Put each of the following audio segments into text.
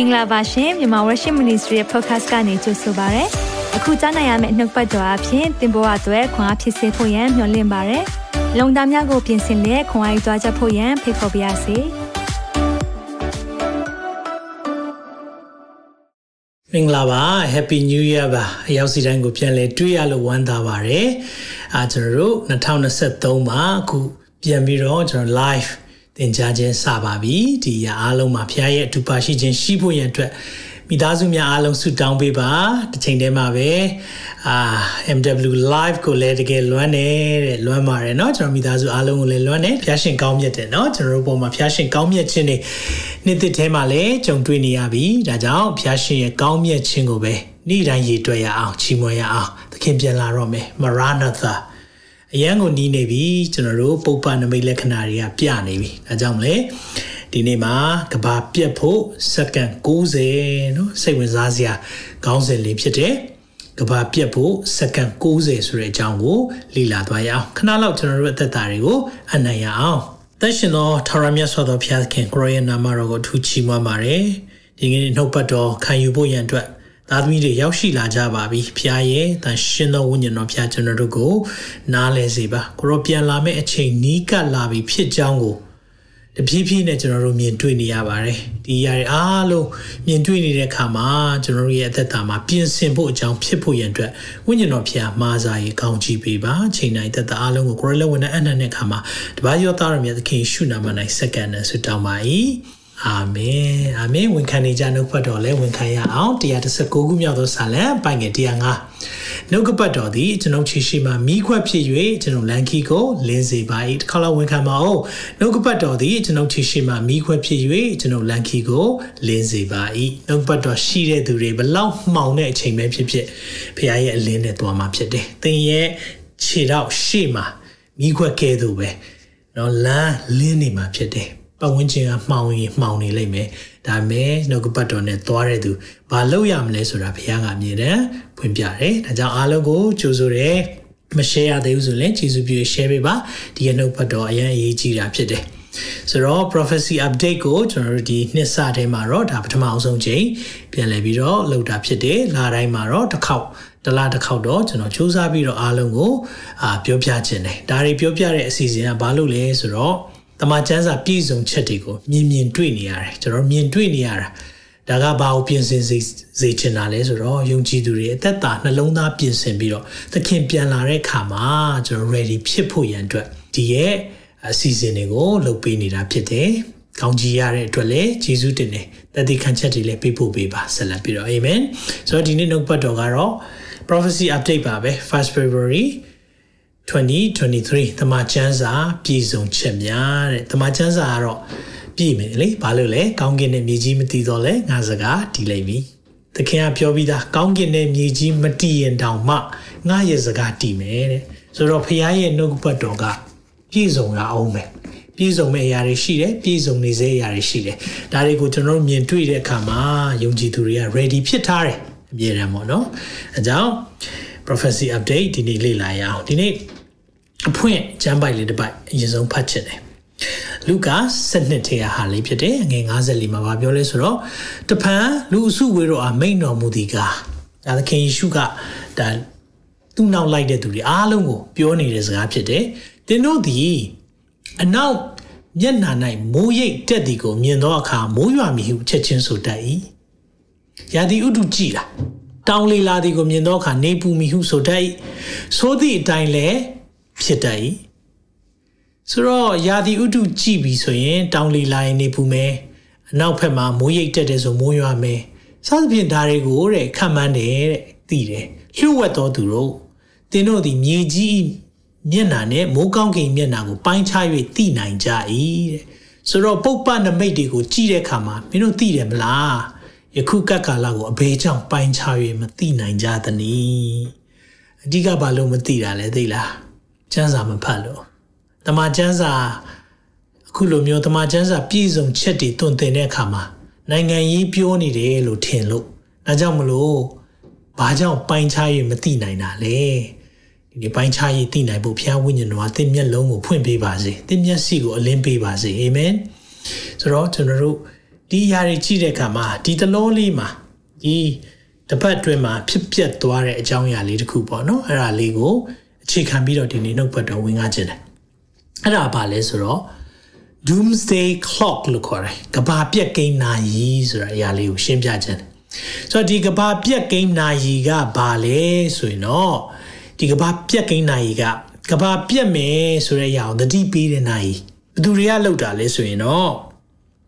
င်္ဂလာပါရှင်မြန်မာ Worship Ministry ရဲ့ podcast ကနေကြိုဆိုပါရစေ။အခုကြားနိုင်ရမယ့်နှုတ်ပတ်တော်အဖြစ်သင်ပေါ်အပ်ွယ်ခွန်အားဖြစ်စေဖို့ယံမျှဝင့်ပါရစေ။လုံတာများကိုပြင်ဆင်လက်ခွန်အားယူကြားချက်ဖို့ယံဖိတ်ခေါ်ပါရစေ။မင်္ဂလာပါ Happy New Year ပါအရောက်စီတိုင်းကိုပြန်လဲတွေ့ရလို့ဝမ်းသာပါတယ်အာကျွန်တော်တို့2023မှာအခုပြန်ပြီးတော့ကျွန်တော် live သင်ကြားခြင်းစပါပြီဒီရအားလုံးမှာဖခင်ရဲ့အတူပါရှိခြင်းရှိဖို့ရန်အတွက်မိသားစုများအားလုံးဆုတောင်းပေးပါတစ်ချိန်တည်းမှာပဲအာ MW live ကိုလည်းတကယ်လွမ်းတယ်တဲ့လွမ်းပါတယ်เนาะကျွန်တော်မိသားစုအားလုံးကိုလည်းလွမ်းတယ်ဖခင်ရှင်ကောင်းမြတ်တယ်เนาะကျွန်တော်တို့ပုံမှာဖခင်ရှင်ကောင်းမြတ်ခြင်းတွေနေ့တစ်ထဲမှာလည်းကြုံတွေ့နေရပြီဒါကြောင့်ဖခင်ရှင်ရဲ့ကောင်းမြတ်ခြင်းကိုပဲနေ့တိုင်းရည်တွေ့ရအောင်ချီးမွမ်းရအောင်သခင်ပြန်လာတော့မယ်မရနာသာ အရန်ကိုနီးနေပြီကျွန်တော်တို့ပုပ္ပနမိတ်လက္ခဏာတွေကပြနေပြီဒါကြောင့်မလဲဒီနေ့မှာကဘာပြက်ဖို့စက္ကန့်60နော်စိတ်ဝင်စားစရာခေါင်းစဉ်လေးဖြစ်တယ်ကဘာပြက်ဖို့စက္ကန့်60ဆိုတဲ့အကြောင်းကိုလေ့လာသွားရအောင်ခဏလောက်ကျွန်တော်တို့အသက်တာတွေကိုအနံ့ရအောင်သက်ရှင်သောထာဝရမြတ်စွာသောဘုရားခင်ကိုရောရဲ့နာမတော်ကိုထူးချီးမွမ်းပါရယ်ဒီကနေ့နှုတ်ပတ်တော်ခံယူဖို့ရန်အတွက် သားသမီးတွေရောက်ရှိလာကြပါပြီဖခင်ရဲ့တန်ရှင်သောဝိညာဉ်တော်ဖခင်ကျွန်တော်တို့ကို နားလဲစေပါကိုရောပြန်လာမယ့်အချိန်နီးကပ်လာပြီဖြစ်ကြောင်းကိုတဖြည်းဖြည်းနဲ့ကျွန်တော်တို့မြင်တွေ့နေရပါတယ်ဒီຢာတွေအားလုံးမြင်တွေ့နေတဲ့အခါမှာကျွန်တော်တို့ရဲ့အသက်တာမှာပြင်ဆင်ဖို့အကြောင်းဖြစ်ဖို့ရန်အတွက်ဝိညာဉ်တော်ဖခင်မာစာရေးကောင်းချီးပေးပါချိန်တိုင်းသက်တာအားလုံးကိုကိုရလက်ဝင်တဲ့အနက်နဲ့အခါမှာတပါးရောသားရမြတ်သခင်ရှုနာမ၌စက္ကန့်နဲ့ဆုတောင်းပါ၏ အာမင်အာမင်ဝန်ခံနေကြနှုတ်ဖတ်တော်လဲဝန်ခံရအောင်136ခုမြောက်သောစာလံပိုင်ငယ်105နှုတ်ကပတ်တော်သည်ကျွန်ုပ်ခြေရှိမှမိခွက်ဖြစ်၍ကျွန်ုပ်လန်ခီကိုလင်းစေပါ၏တစ်ခါလောက်ဝန်ခံပါဦးနှုတ်ကပတ်တော်သည်ကျွန်ုပ်ခြေရှိမှမိခွက်ဖြစ်၍ကျွန်ုပ်လန်ခီကိုလင်းစေပါ၏နှုတ်ပတ်တော်ရှိတဲ့သူတွေဘလောက်မှောင်တဲ့အချိန်ပဲဖြစ်ဖြစ်ဖခင်ရဲ့အလင်းနဲ့တော်မှာဖြစ်တယ်သင်ရဲ့ခြေတော့ရှေ့မှာမိခွက်ကဲသူပဲနော်လမ်းလင်းနေမှာဖြစ်တယ် ပတ်ဝန်းကျင်ကမှောင်ရင်မှောင်နေလိမ့်မယ်ဒါမဲ့နှုတ်ကပတ်တော်နဲ့သွားတဲ့သူဘာလုပ်ရမလဲဆိုတာဘုရားကအမြင်နဲ့ဖွင့်ပြတယ်ဒါကြောင့်အားလုံးကိုကြိုဆိုတယ်မ share ရသေးဘူးဆိုရင်ကျေးဇူးပြု share ပေးပါဒီရနှုတ်ပတ်တော်အရင်အရေးကြီးတာဖြစ်တယ်ဆိုတော့ prophecy update ကိုကျွန်တော်တို့ဒီနှစ်စထဲမှာတော့ဒါပထမအောင်ဆုံးချိန်ပြန်လည်ပြီးတော့လုပ်တာဖြစ်တယ်လာတိုင်းမှာတော့တစ်ခေါက်တလားတစ်ခေါက်တော့ကျွန်တော်စူးစမ်းပြီးတော့အားလုံးကိုအာပြောပြခြင်းတယ်ဒါတွေပြောပြတဲ့အစီအစဉ်ကဘာလို့လဲဆိုတော့ တမန်ကျမ်းစာပြည့်စုံချက်တွေကိုမြင်မြင်တွေ့နေရတယ်ကျွန်တော်မြင်တွေ့နေရတာဒါကဘာကိုပြင်ဆင်စေစေချင်တာလဲဆိုတော့ယုံကြည်သူတွေအသက်တာနှလုံးသားပြင်ဆင်ပြီးတော့သခင်ပြန်လာတဲ့အခါမှာကျွန်တော် ready ဖြစ်ဖို့ရန်အတွက်ဒီရဲ့အစီအစဉ်တွေကိုလုပ်ပေးနေတာဖြစ်တယ်။ကောင်းကြီးရတဲ့အတွက်လည်းယေရှုတင်တယ်။တတိခံချက်တွေလည်းပေးဖို့ပေးပါဆက်လက်ပြီးတော့ Amen ။ဆိုတော့ဒီနေ့နှုတ်ပတ်တော်ကတော့ prophecy update ပါပဲ1 February 2023တမန်ကျမ်းစာပြည်စုံချက်များတဲ့တမန်ကျမ်းစာကတော့ပြည်မယ်လေဘာလို့လဲကောင်းကင်နဲ့မြေကြီးမတည်တော့လဲငါစကားတည်လိုက်ပြီသခင်ကပြောပြီးသားကောင်းကင်နဲ့မြေကြီးမတည်ရင်တောင်မှငါရဲ့စကားတည်မယ်တဲ့ဆိုတော့ဖခင်ရဲ့နှုတ်ပတ်တော်ကပြည်စုံရအောင်မယ်ပြည်စုံမဲ့အရာတွေရှိတယ်ပြည်စုံနေစေအရာတွေရှိတယ်ဒါတွေကိုကျွန်တော်တို့မြင်တွေ့တဲ့အခါမှာယုံကြည်သူတွေက ready ဖြစ်ထားတယ်အမြဲတမ်းပေါ့နော်အဲကြောင့် prophecy update ဒီနေ့လေ့လာရအောင်ဒီနေ့ အဖွင့်ကျမ်းပိုက်လေးတစ်ပိုက်အရင်ဆုံးဖတ်ချင်တယ်လူကာ7ထဲဟာလေးဖြစ်တယ်ငွေ54မှာဗာပြောလဲဆိုတော့တဖန်လူအစုဝေးတော့အမိန်တော်မူသည်ကားဒါသခင်ယေရှုကဒါသူ့နောက်လိုက်တဲ့သူတွေအားလုံးကိုပြောနေတဲ့စကားဖြစ်တယ်တင်းတို့သည်အနောက်မျက်နှာ၌မိုးရိပ်တက်သည်ကိုမြင်သောအခါမိုးရွာမည်ဟုချက်ချင်းဆိုတတ်၏ရာသီဥတုကြည်လားတောင်လေလာသည်ကိုမြင်သောအခါနေပူမည်ဟုဆိုတတ်၏ဆိုသည့်အတိုင်းလည်း ဖြစ်တတ်၏ဆိုတော့ရာသီဥတုကြည့်ပြီဆိုရင် တောင်လီလာရင်နေပူမယ်အနောက်ဘက်မှာမိုးရိပ်တက်တယ်ဆိုမိုးရွာမယ်စသဖြင့်ဒါတွေကိုတဲ့ခံမှန်းတယ်တဲ့သိတယ်လျှို့ဝှက်တော်သူတို့သင်တို့ဒီမြေကြီးမျက်နာနဲ့မိုးကောင်းကင်မျက်နာကိုပိုင်းခြား၍သိနိုင်ကြ၏တဲ့ဆိုတော့ပုပ္ပနမိတ်တွေကိုကြည့်တဲ့အခါမှာမင်းတို့သိတယ်မလားယခုကပ်ကာလကိုအဘယ်ကြောင့်ပိုင်းခြား၍မသိနိုင်ကြသနည်းအဓိကဘာလို့မသိတာလဲသိလား ကျမ်းစာမဖတ်လို့တမန်ကျမ်းစာအခုလိုမျိုးတမန်ကျမ်းစာပြည့်စုံချက်တွေတွင်တင်တဲ့အခါမှာနိုင်ငံရေးပြောနေတယ်လို့ထင်လို့ဒါကြောင့်မလို့ဘာကြောင့်ပိုင်းခြား၍မသိနိုင်တာလဲဒီနေ့ပိုင်းခြား၍သိနိုင်ဖို့ဘုရားဝိညာဉ်တော်ကသင်မျက်လုံးကိုဖွင့်ပေးပါစေသင်မျက်စိကိုအလင်းပေးပါစေအာမင်ဆိုတော့ကျွန်တော်တို့ဒီအရာတွေကြည့်တဲ့အခါမှာဒီတလောလေးမှာဒီတပတ်အတွင်းမှာဖြစ်ပျက်သွားတဲ့အကြောင်းအရာလေးတစ်ခုပေါ့နော်အဲ့ဒါလေးကိုအ ခြေခံပြီးတော့ဒီနေ့နှုတ်ပတ်တော်ဝင်ကားခြင်းတယ်အဲ့ဒါဘာလဲဆိုတော့ doomsday clock လို့ခေါ်တယ်ကဘာပြက်ကိန်းနာရီဆိုတဲ့အရာလေးကိုရှင်းပြခြင်းတယ်ဆိုတော့ဒီကဘာပြက်ကိန်းနာရီကဘာလဲဆိုရင်တော့ဒီကဘာပြက်ကိန်းနာရီကကဘာပြက်မယ်ဆိုတဲ့အရာကိုသတိပေးတဲ့နာရီဘယ်သူတွေကလောက်တာလဲဆိုရင်တော့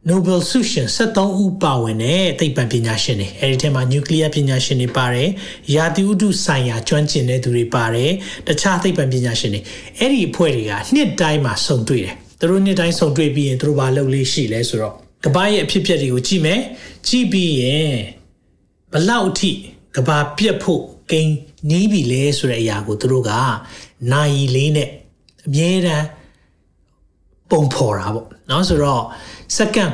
Nobel ဆုရှင်73ဦးပါဝင်တဲ့သိပ္ပံပညာရှင်တွေအဲဒီထဲမှာ nuclear ပညာရှင်တွေပါတယ်။ရာသီဥတုဆိုင်ရာကျွမ်းကျင်တဲ့သူတွေပါတယ်။တခြားသိပ္ပံပညာရှင်တွေအဲ့ဒီအဖွဲ့တွေကနှစ်တိုင်းမှာစုံတွေ့တယ်။သူတို့နှစ်တိုင်းစုံတွေ့ပြီးရင်သူတို့ဘာလုပ်လေးရှိလဲဆိုတော့ကဘာရဲ့အဖြစ်အပျက်တွေကိုကြည့်မယ်။ကြည့်ပြီးရင်ဘလောက်အထိကဘာပြက်ဖို့ကိန်းနီးပြီလဲဆိုတဲ့အရာကိုသူတို့ကနိုင်လေးနဲ့အမြဲတမ်း ပုံဖော်တာပေါ့နော်ဆိုတော့စက္ကန့်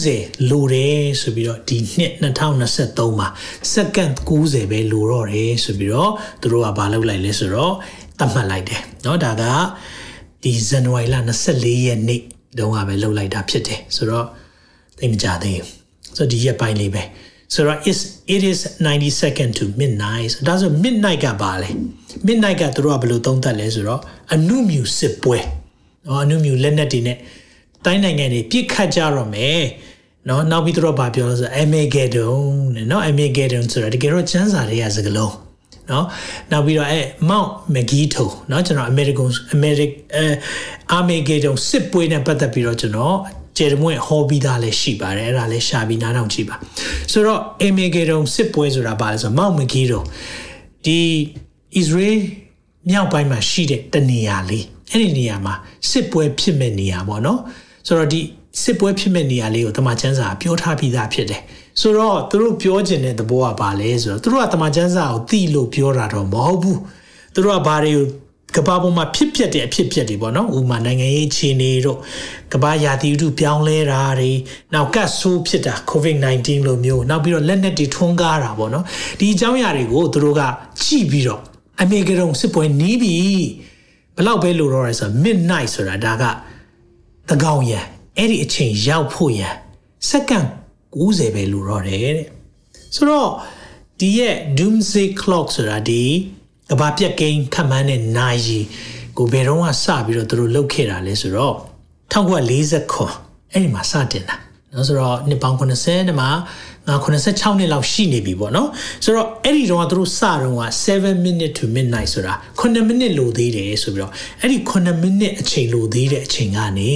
60လိုတယ်ဆိုပြီးတော့ဒီနှစ်2023မှာစက္ကန့်90ပဲလိုတော့တယ်ဆိုပြီးတော့သူတို့ကဘာလုပ်လိုက်လဲဆိုတော့သတ်မှတ်လိုက်တယ်เนาะဒါကဒီဇန်နဝါရီလ24ရက်နေ့တုန်းကပဲလုပ်လိုက်တာဖြစ်တယ်ဆိုတော့သိမကြသေးဘူးဆိုတော့ဒီရက်ပိုင်းလေးပဲဆိုတော့ is it is 90 second to midnight ဒါဆို midnight ကပါလဲ midnight ကသူတို့ကဘယ်လိုသုံးသပ်လဲဆိုတော့အနုမြူစစ်ပွဲ နော်အနုမြူလက်နက်တွေနဲ့တိုင်းနိုင်ငံတွေပြစ်ခတ်ကြတော့မယ်နော်နောက်ပြီးတော့ဗာပြောလို့ဆို Armageddon နဲ့နော် Armageddon ဆိုတာတကယ်တော့ချမ်းစာတွေကစကလုံးနော်နောက်ပြီးတော့အဲ Mount Megiddo နော်ကျွန်တော် American American အဲ Armageddon စစ်ပွဲနဲ့ပတ်သက်ပြီးတော့ကျွန်တော်ကျေမွင့်ဟောပြီးသားလည်းရှိပါတယ်အဲ့ဒါလည်းရှာပြီးနားထောင်ကြည့်ပါဆိုတော့ Armageddon စစ်ပွဲဆိုတာဘာလဲဆိုတော့ Mount Megiddo ဒီ Israel မြောက်ပိုင်းမှာရှိတဲ့တနေရာလေး အဲ့ဒီနေရာမှာစစ်ပွဲဖြစ်မဲ့နေရာပေါ့နော်ဆိုတော့ဒီစစ်ပွဲဖြစ်မဲ့နေရာလေးကိုတမန်ကျန်းစာပြောထားပြီးသားဖြစ်တယ်ဆိုတော့သူတို့ပြောချင်တဲ့သဘောကဘာလဲဆိုတော့သူတို့ကတမန်ကျန်းစာကိုသိလို့ပြောတာတော့မဟုတ်ဘူးသူတို့ကဘာတွေကိုကဘာပေါ်မှာဖြစ်ပျက်တဲ့အဖြစ်ပျက်တွေပေါ့နော်ဥမာနိုင်ငံရေးအခြေအနေတို့ကဘာရာသီဥတုပြောင်းလဲတာတွေနောက်ကတ်ဆိုးဖြစ်တာ COVID-19 လိုမျိုးနောက်ပြီးတော့လက်နက်တွေထွန်းကားတာပေါ့နော်ဒီအကြောင်းအရာတွေကိုသူတို့ကကြည့်ပြီးတော့အမေကရုံစစ်ပွဲနီးပြီ ဘလောက်ပဲလိုတော့ရဲဆို midnight ဆိုတာဒါကတကောင်ရန်အဲ့ဒီအချိန်ရောက်ဖို့ရန်စက္ကန့်90ပဲလိုတော့တယ်တဲ့ဆိုတော့ဒီရဲ့ doomsday clock ဆိုတာဒီကဘာပြက်ကိန်းခန့်မှန်းတဲ့နာရီကိုဘယ်တော့မှစပြီးတော့သူတို့လုတ်ခဲ့တာလဲဆိုတော့1940ခွန်အဲ့ဒီမှာစတင်တာ နော်ဆိုတော့နှစ်ပေါင်း80နဲ့မှာငါ86နှစ်လောက်ရှိနေပြီပေါ့နော်ဆိုတော့အဲ့ဒီတော့သူတို့စတော့က7 minute to midnight ဆိုတာ9မိနစ်လိုသေးတယ်ဆိုပြီးတော့အဲ့ဒီ9မိနစ်အချိန်လိုသေးတဲ့အချိန်ကနေ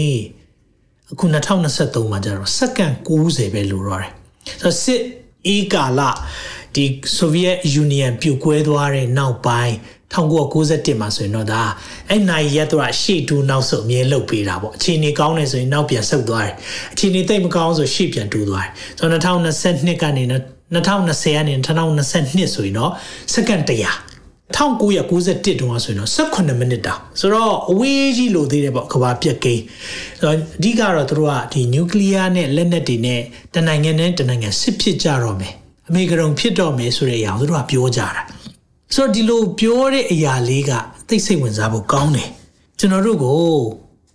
အခု2023မှာကျတော့စက္ကန့်90ပဲလိုတော့တယ်ဆိုတော့စစ်အေးကာလဒီ Soviet Union ပြိုကွဲသွားတဲ့နောက်ပိုင်း 1991မှာဆိုရင်တော့ဒါအဲ့နိုင်ရက်တော့ရှေ့တူနောက်ဆုတ်အမြဲလုတ်ပေးတာပေါ့အခြေအနေကောင်းတယ်ဆိုရင်နောက်ပြန်ဆုတ်သွားတယ်အခြေအနေသိပ်မကောင်းဆိုရှေ့ပြန်တူသွားတယ်ဆိုတော့2022ကနေ2020ကနေ2022ဆိုရင်တော့စက္ကန့်100 1991တုန်းကဆိုရင်တော့18မိနစ်တောင်ဆိုတော့အဝေးကြီးလိုသေးတယ်ပေါ့ကဘာပြက်ကိန်းဆိုတော့အဓိကတော့သူတို့ကဒီနျူကလ িয়ার နဲ့လက်နက်တွေနဲ့တနိုင်ငံနဲ့တနိုင်ငံစစ်ဖြစ်ကြတော့မယ်အမေကရုံဖြစ်တော့မယ်ဆိုတဲ့အရာကိုသူတို့ကပြောကြတာ ဆိုတော့ဒီလိုပြောတဲ့အရာလေးကသိစိတ်ဝင်စားဖို့ကောင်းတယ်ကျွန်တော်တို့ကို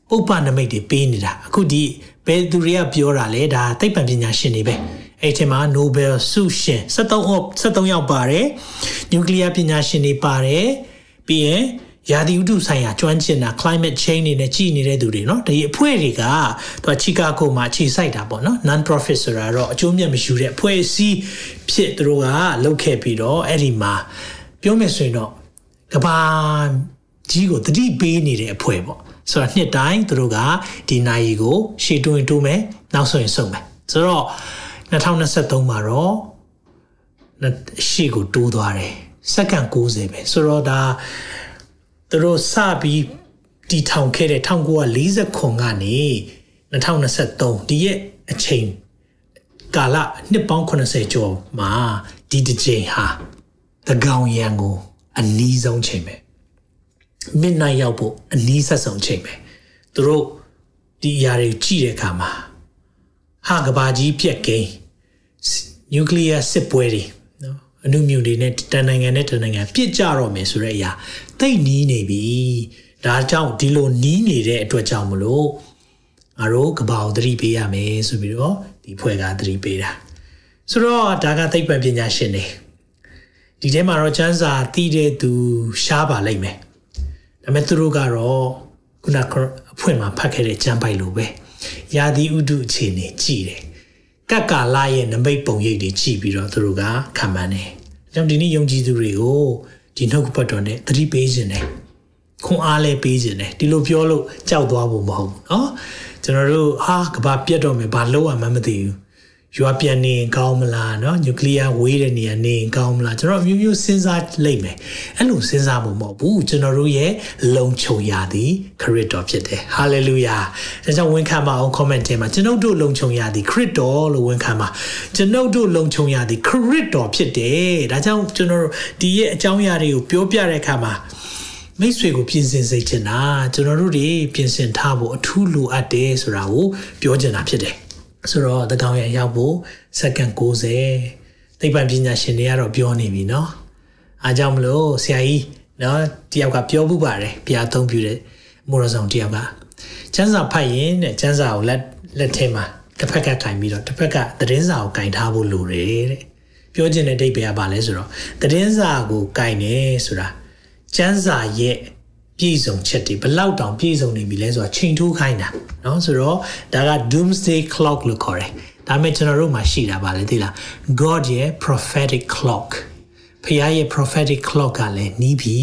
ပုပ္ပနမိတ်တွေပေးနေတာအခုဒီဘယ်သူတွေကပြောတာလဲဒါသိပ္ပံပညာရှင်တွေပဲအဲ့ဒီမှာ Nobel ဆုရှင်73 73ယောက်ပါတယ်နျူကလ িয়ার ပညာရှင်တွေပါတယ်ပြီးရင်ရာသီဥတုဆိုင်ရာကျွမ်းကျင်တာ climate change နေနဲ့ကြည်နေတဲ့သူတွေเนาะဒီအဖွဲ့တွေကသူကချီကာဂိုမှာခြေစိုက်တာပေါ့เนาะ non profit ဆိုတာတော့အကျိုးမြတ်မယူတဲ့အဖွဲ့အစည်းဖြစ်သူတို့ကလုပ်ခဲ့ပြီးတော့အဲ့ဒီမှာ ပြောမယ်ဆိုရင်တော့ကဘာကြီးကိုတတိပေးနေတဲ့အဖွဲ့ပေါ့ဆိုတော့နှစ်တိုင်းသူတို့ကဒီနိုင်ကို ရှေ့တွင်တိုးမယ်နောက်ဆိုရင်ဆုံးမယ်ဆိုတော့2023မှာတော့ရှေ့ကိုတိုးသွားတယ်စက္ကန့်90ပဲဆိုတော့ဒါသူတို့စပြီးတီထောင်ခဲ့တဲ့1940ခွန်ကနေ2023ဒီရဲ့အချိန်ကာလနှစ်ပေါင်း80ကျော်မှာဒီတစ်ချိန်ဟာ တကောင်ရန်ကိုအနီးဆုံးချိန်ပဲ midnight ရောက်ဖို့အနီးဆက်ဆုံးချိန်ပဲသူတို့ဒီအရာတွေကြည့်တဲ့အခါမှာဟာကဘာကြီးပြက်ကိန်းနျူကလ িয়ার စစ်ပွဲတွေနော်အနုမြူတွေနဲ့တန်နိုင်ငံနဲ့တန်နိုင်ငံပြစ်ကြတော့မယ်ဆိုတဲ့အရာတိတ်နီးနေပြီဒါကြောင့်ဒီလိုနီးနေတဲ့အတွက်ကြောင့်မလို့ငါတို့ကဘာကိုသတိပေးရမယ်ဆိုပြီးတော့ဒီဒီဖွဲ့ကသတိပေးတာဆိုတော့ဒါကသိပ္ပံပညာရှင်တွေ ဒီထဲမှာတော့ချမ်းစာတီးတဲ့သူရှားပါလိမ့်မယ်ဒါပေမဲ့သူတို့ကတော့ခုနကအဖွင့်မှာဖတ်ခဲ့တဲ့ကျမ်းပိုက်လိုပဲယာဒီဥဒုအခြေအနေကြည်တယ်ကတ်ကာလာရဲ့နမိတ်ပုံရိပ်တွေကြည်ပြီးတော့သူတို့ကခံမှန်းတယ်။ကြောင့်ဒီနေ့ယုံကြည်သူတွေကိုဒီနှုတ်ကပတ်တော်နဲ့သတိပေးခြင်းတယ်။ခွန်အားလည်းပေးခြင်းတယ်။ဒီလိုပြောလို့ကြောက်သွားဖို့မဟုတ်ဘူးเนาะ။ကျွန်တော်တို့ဟာကဘာပြတ်တော့မယ်ဘာလို့မှမသိဘူး။ ရွာပြန်နေကောင်းမလားเนาะနျူကလ িয়ার ဝေးတဲ့နေရာနေကောင်းမလားကျွန်တော်မျိုးမျိုးစဉ်းစားလိုက်မယ်အဲ့လိုစဉ်းစားဖို့မဟုတ်ဘူးကျွန်တော်တို့ရဲ့လုံခြုံရာသည်ခရစ်တော်ဖြစ်တယ်ဟာလေလုယာဒါကြောင့်ဝန်ခံပါအောင် comment ထဲမှာကျွန်ုပ်တို့လုံခြုံရာသည်ခရစ်တော်လို့ဝန်ခံပါကျွန်ုပ်တို့လုံခြုံရာသည်ခရစ်တော်ဖြစ်တယ်ဒါကြောင့်ကျွန်တော်ဒီရဲ့အကြောင်းအရာတွေကိုပြောပြတဲ့အခါမှာမိတ်ဆွေကိုပြင်ဆင်စေချင်တာကျွန်တော်တို့တွေပြင်ဆင်ထားဖို့အထူးလိုအပ်တယ်ဆိုတာကိုပြောချင်တာဖြစ်တယ် ဆိုတော့တကောင်ရရောက်ဖို့စက္ကန့်60သိပ္ပံပညာရှင်တွေကတော့ပြောနေပြီเนาะအားကြောင့်မလို့ဆရာကြီးเนาะတယောက်ကပြောမှုပါတယ်ဘုရားသုံးပြတဲ့မိုးရဆောင်တယောက်ကကျန်းစာဖတ်ရင်တဲ့ကျန်းစာကိုလက်လက်ထဲမှာတစ်ဖက်ကကင်ပြီးတော့တစ်ဖက်ကသတင်းစာကိုကင်ထားဖို့လိုတယ်တဲ့ပြောချင်တဲ့ဒိတ်ပဲကပါလဲဆိုတော့သတင်းစာကိုကင်နေဆိုတာကျန်းစာရဲ့ ပြည့်စုံချက်တွေဘလောက်တောင်ပြည့်စုံနေပြီလဲဆိုတာချိန်ထိုးခိုင်းတာเนาะဆိုတော့ဒါက doomsday clock လို့ခေါ်တယ်ဒါပေမဲ့ကျွန်တော်တို့မှာရှိတာပါလေသိလား God ရဲ့ prophetic clock ဖခင်ရဲ့ prophetic clock ကလည်းနီးပြီ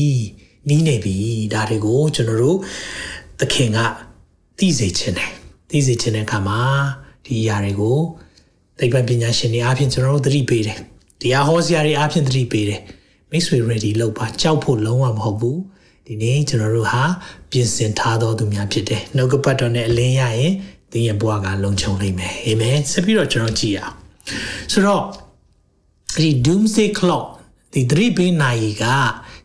နီးနေပြီဒါတွေကိုကျွန်တော်တို့သခင်ကသိစေခြင်းတယ်သိစေခြင်းတဲ့အခါမှာဒီຢာတွေကိုသိပ္ပံပညာရှင်တွေအားဖြင့်ကျွန်တော်တို့သတိပေးတယ်တရားဟောစရာတွေအားဖြင့်သတိပေးတယ်မိတ်ဆွေ ready လုပ်ပါကြောက်ဖို့လုံးဝမဟုတ်ဘူး ဒီနေ့ကျွန်တော်တို့ဟာပြင်ဆင်ထားတော်သူများဖြစ်တယ်နှုတ်ကပတ်တော်နဲ့အလင်းရရင်သင်ရဲ့ဘဝကလုံခြုံလိမ့်မယ်အာမင်ဆက်ပြီးတော့ကျွန်တော်ကြည့်အောင်ဆိုတော့ဒီ doomsday clock ဒီ3ဘေးနိုင်က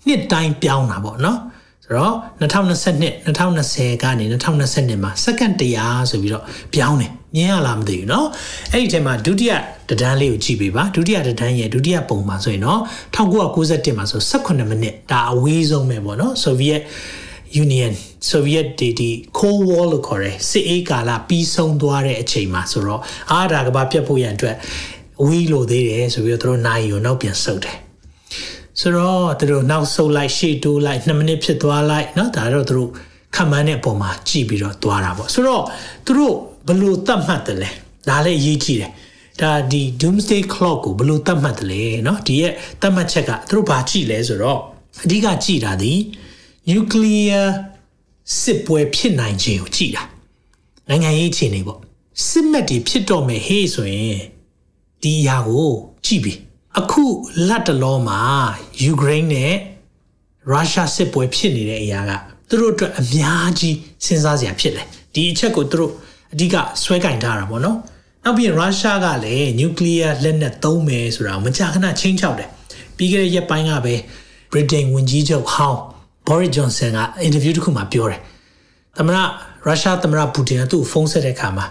နှစ်တိုင်းပြောင်းတာပေါ့နော်ဆို တော့2022 2020ကနေ2022မှာစက္ကန့်100ဆိုပြီးတော့ပြောင်းတယ်မြင်ရလားမသိဘူးเนาะအဲ့ဒီထဲမှာဒုတိယတဒန်းလေးကိုကြည့်ပေးပါဒုတိယတဒန်းရဲ့ဒုတိယပုံမှာဆိုရင်เนาะ1991မှာဆို18မိနစ်ဒါအဝေးဆုံးပဲပေါ့เนาะ Soviet Union Soviet ဒီဒီ Cold War လို့ခေါ်တယ်စစ်အေးကာလပြီးဆုံးသွားတဲ့အချိန်မှာဆိုတော့အားဒါကဘာပြတ်ဖို့ရန်အတွက်ဝီးလို့သေးတယ်ဆိုပြီးတော့တို့နိုင်ကိုနောက်ပြန်ဆုပ်တယ် ဆိုတော့သူတို့နောက်ဆုပ်လိုက်ရှေ့တိုးလိုက်2မိနစ်ဖြစ်သွားလိုက်เนาะဒါတော့သူတို့ခံမှန်းတဲ့အပေါ်မှာကြည့်ပြီးတော့သွားတာပေါ့ဆိုတော့သူတို့ဘလို့တတ်မှတ်တယ်လဲဒါလည်းအရေးကြီးတယ်ဒါဒီ doomsday clock ကိုဘလို့တတ်မှတ်တယ်လဲเนาะဒီရဲ့တတ်မှတ်ချက်ကသူတို့ဘာကြည့်လဲဆိုတော့အဓိကကြည့်တာဒီ nuclear စစ်ပွဲဖြစ်နိုင်ခြင်းကိုကြည့်တာနိုင်ငံရေးအခြေအနေပေါ့စစ်မှတ်တွေဖြစ်တော့မယ်ဟေးဆိုရင်ဒီအရာကိုကြည့်ပြီ အခုလက်တလောမှာယူကရိန်းနဲ့ရုရှားစစ်ပွဲဖြစ်နေတဲ့အရာကသူတို့အတွက်အများကြီးစဉ်းစားစရာဖြစ်တယ်ဒီအချက်ကိုသူတို့အဓိကဆွဲကင်ထားတာပေါ့နော်နောက်ပြီးရုရှားကလည်းနျူကလ িয়ার လက်နက်သုံးမယ်ဆိုတာမကြာခဏချင်းချောက်တယ်ပြီးခဲ့တဲ့ရက်ပိုင်းကပဲဗြိတိန်ဝန်ကြီးချုပ်ဟောင်းဘော်ရီဂျွန်ဆန်ကအင်တာဗျူးတစ်ခုမှာပြောတယ်သမရရုရှားသမရပူတင်ကသူ့ဖုန်းဆက်တဲ့အခါမှာ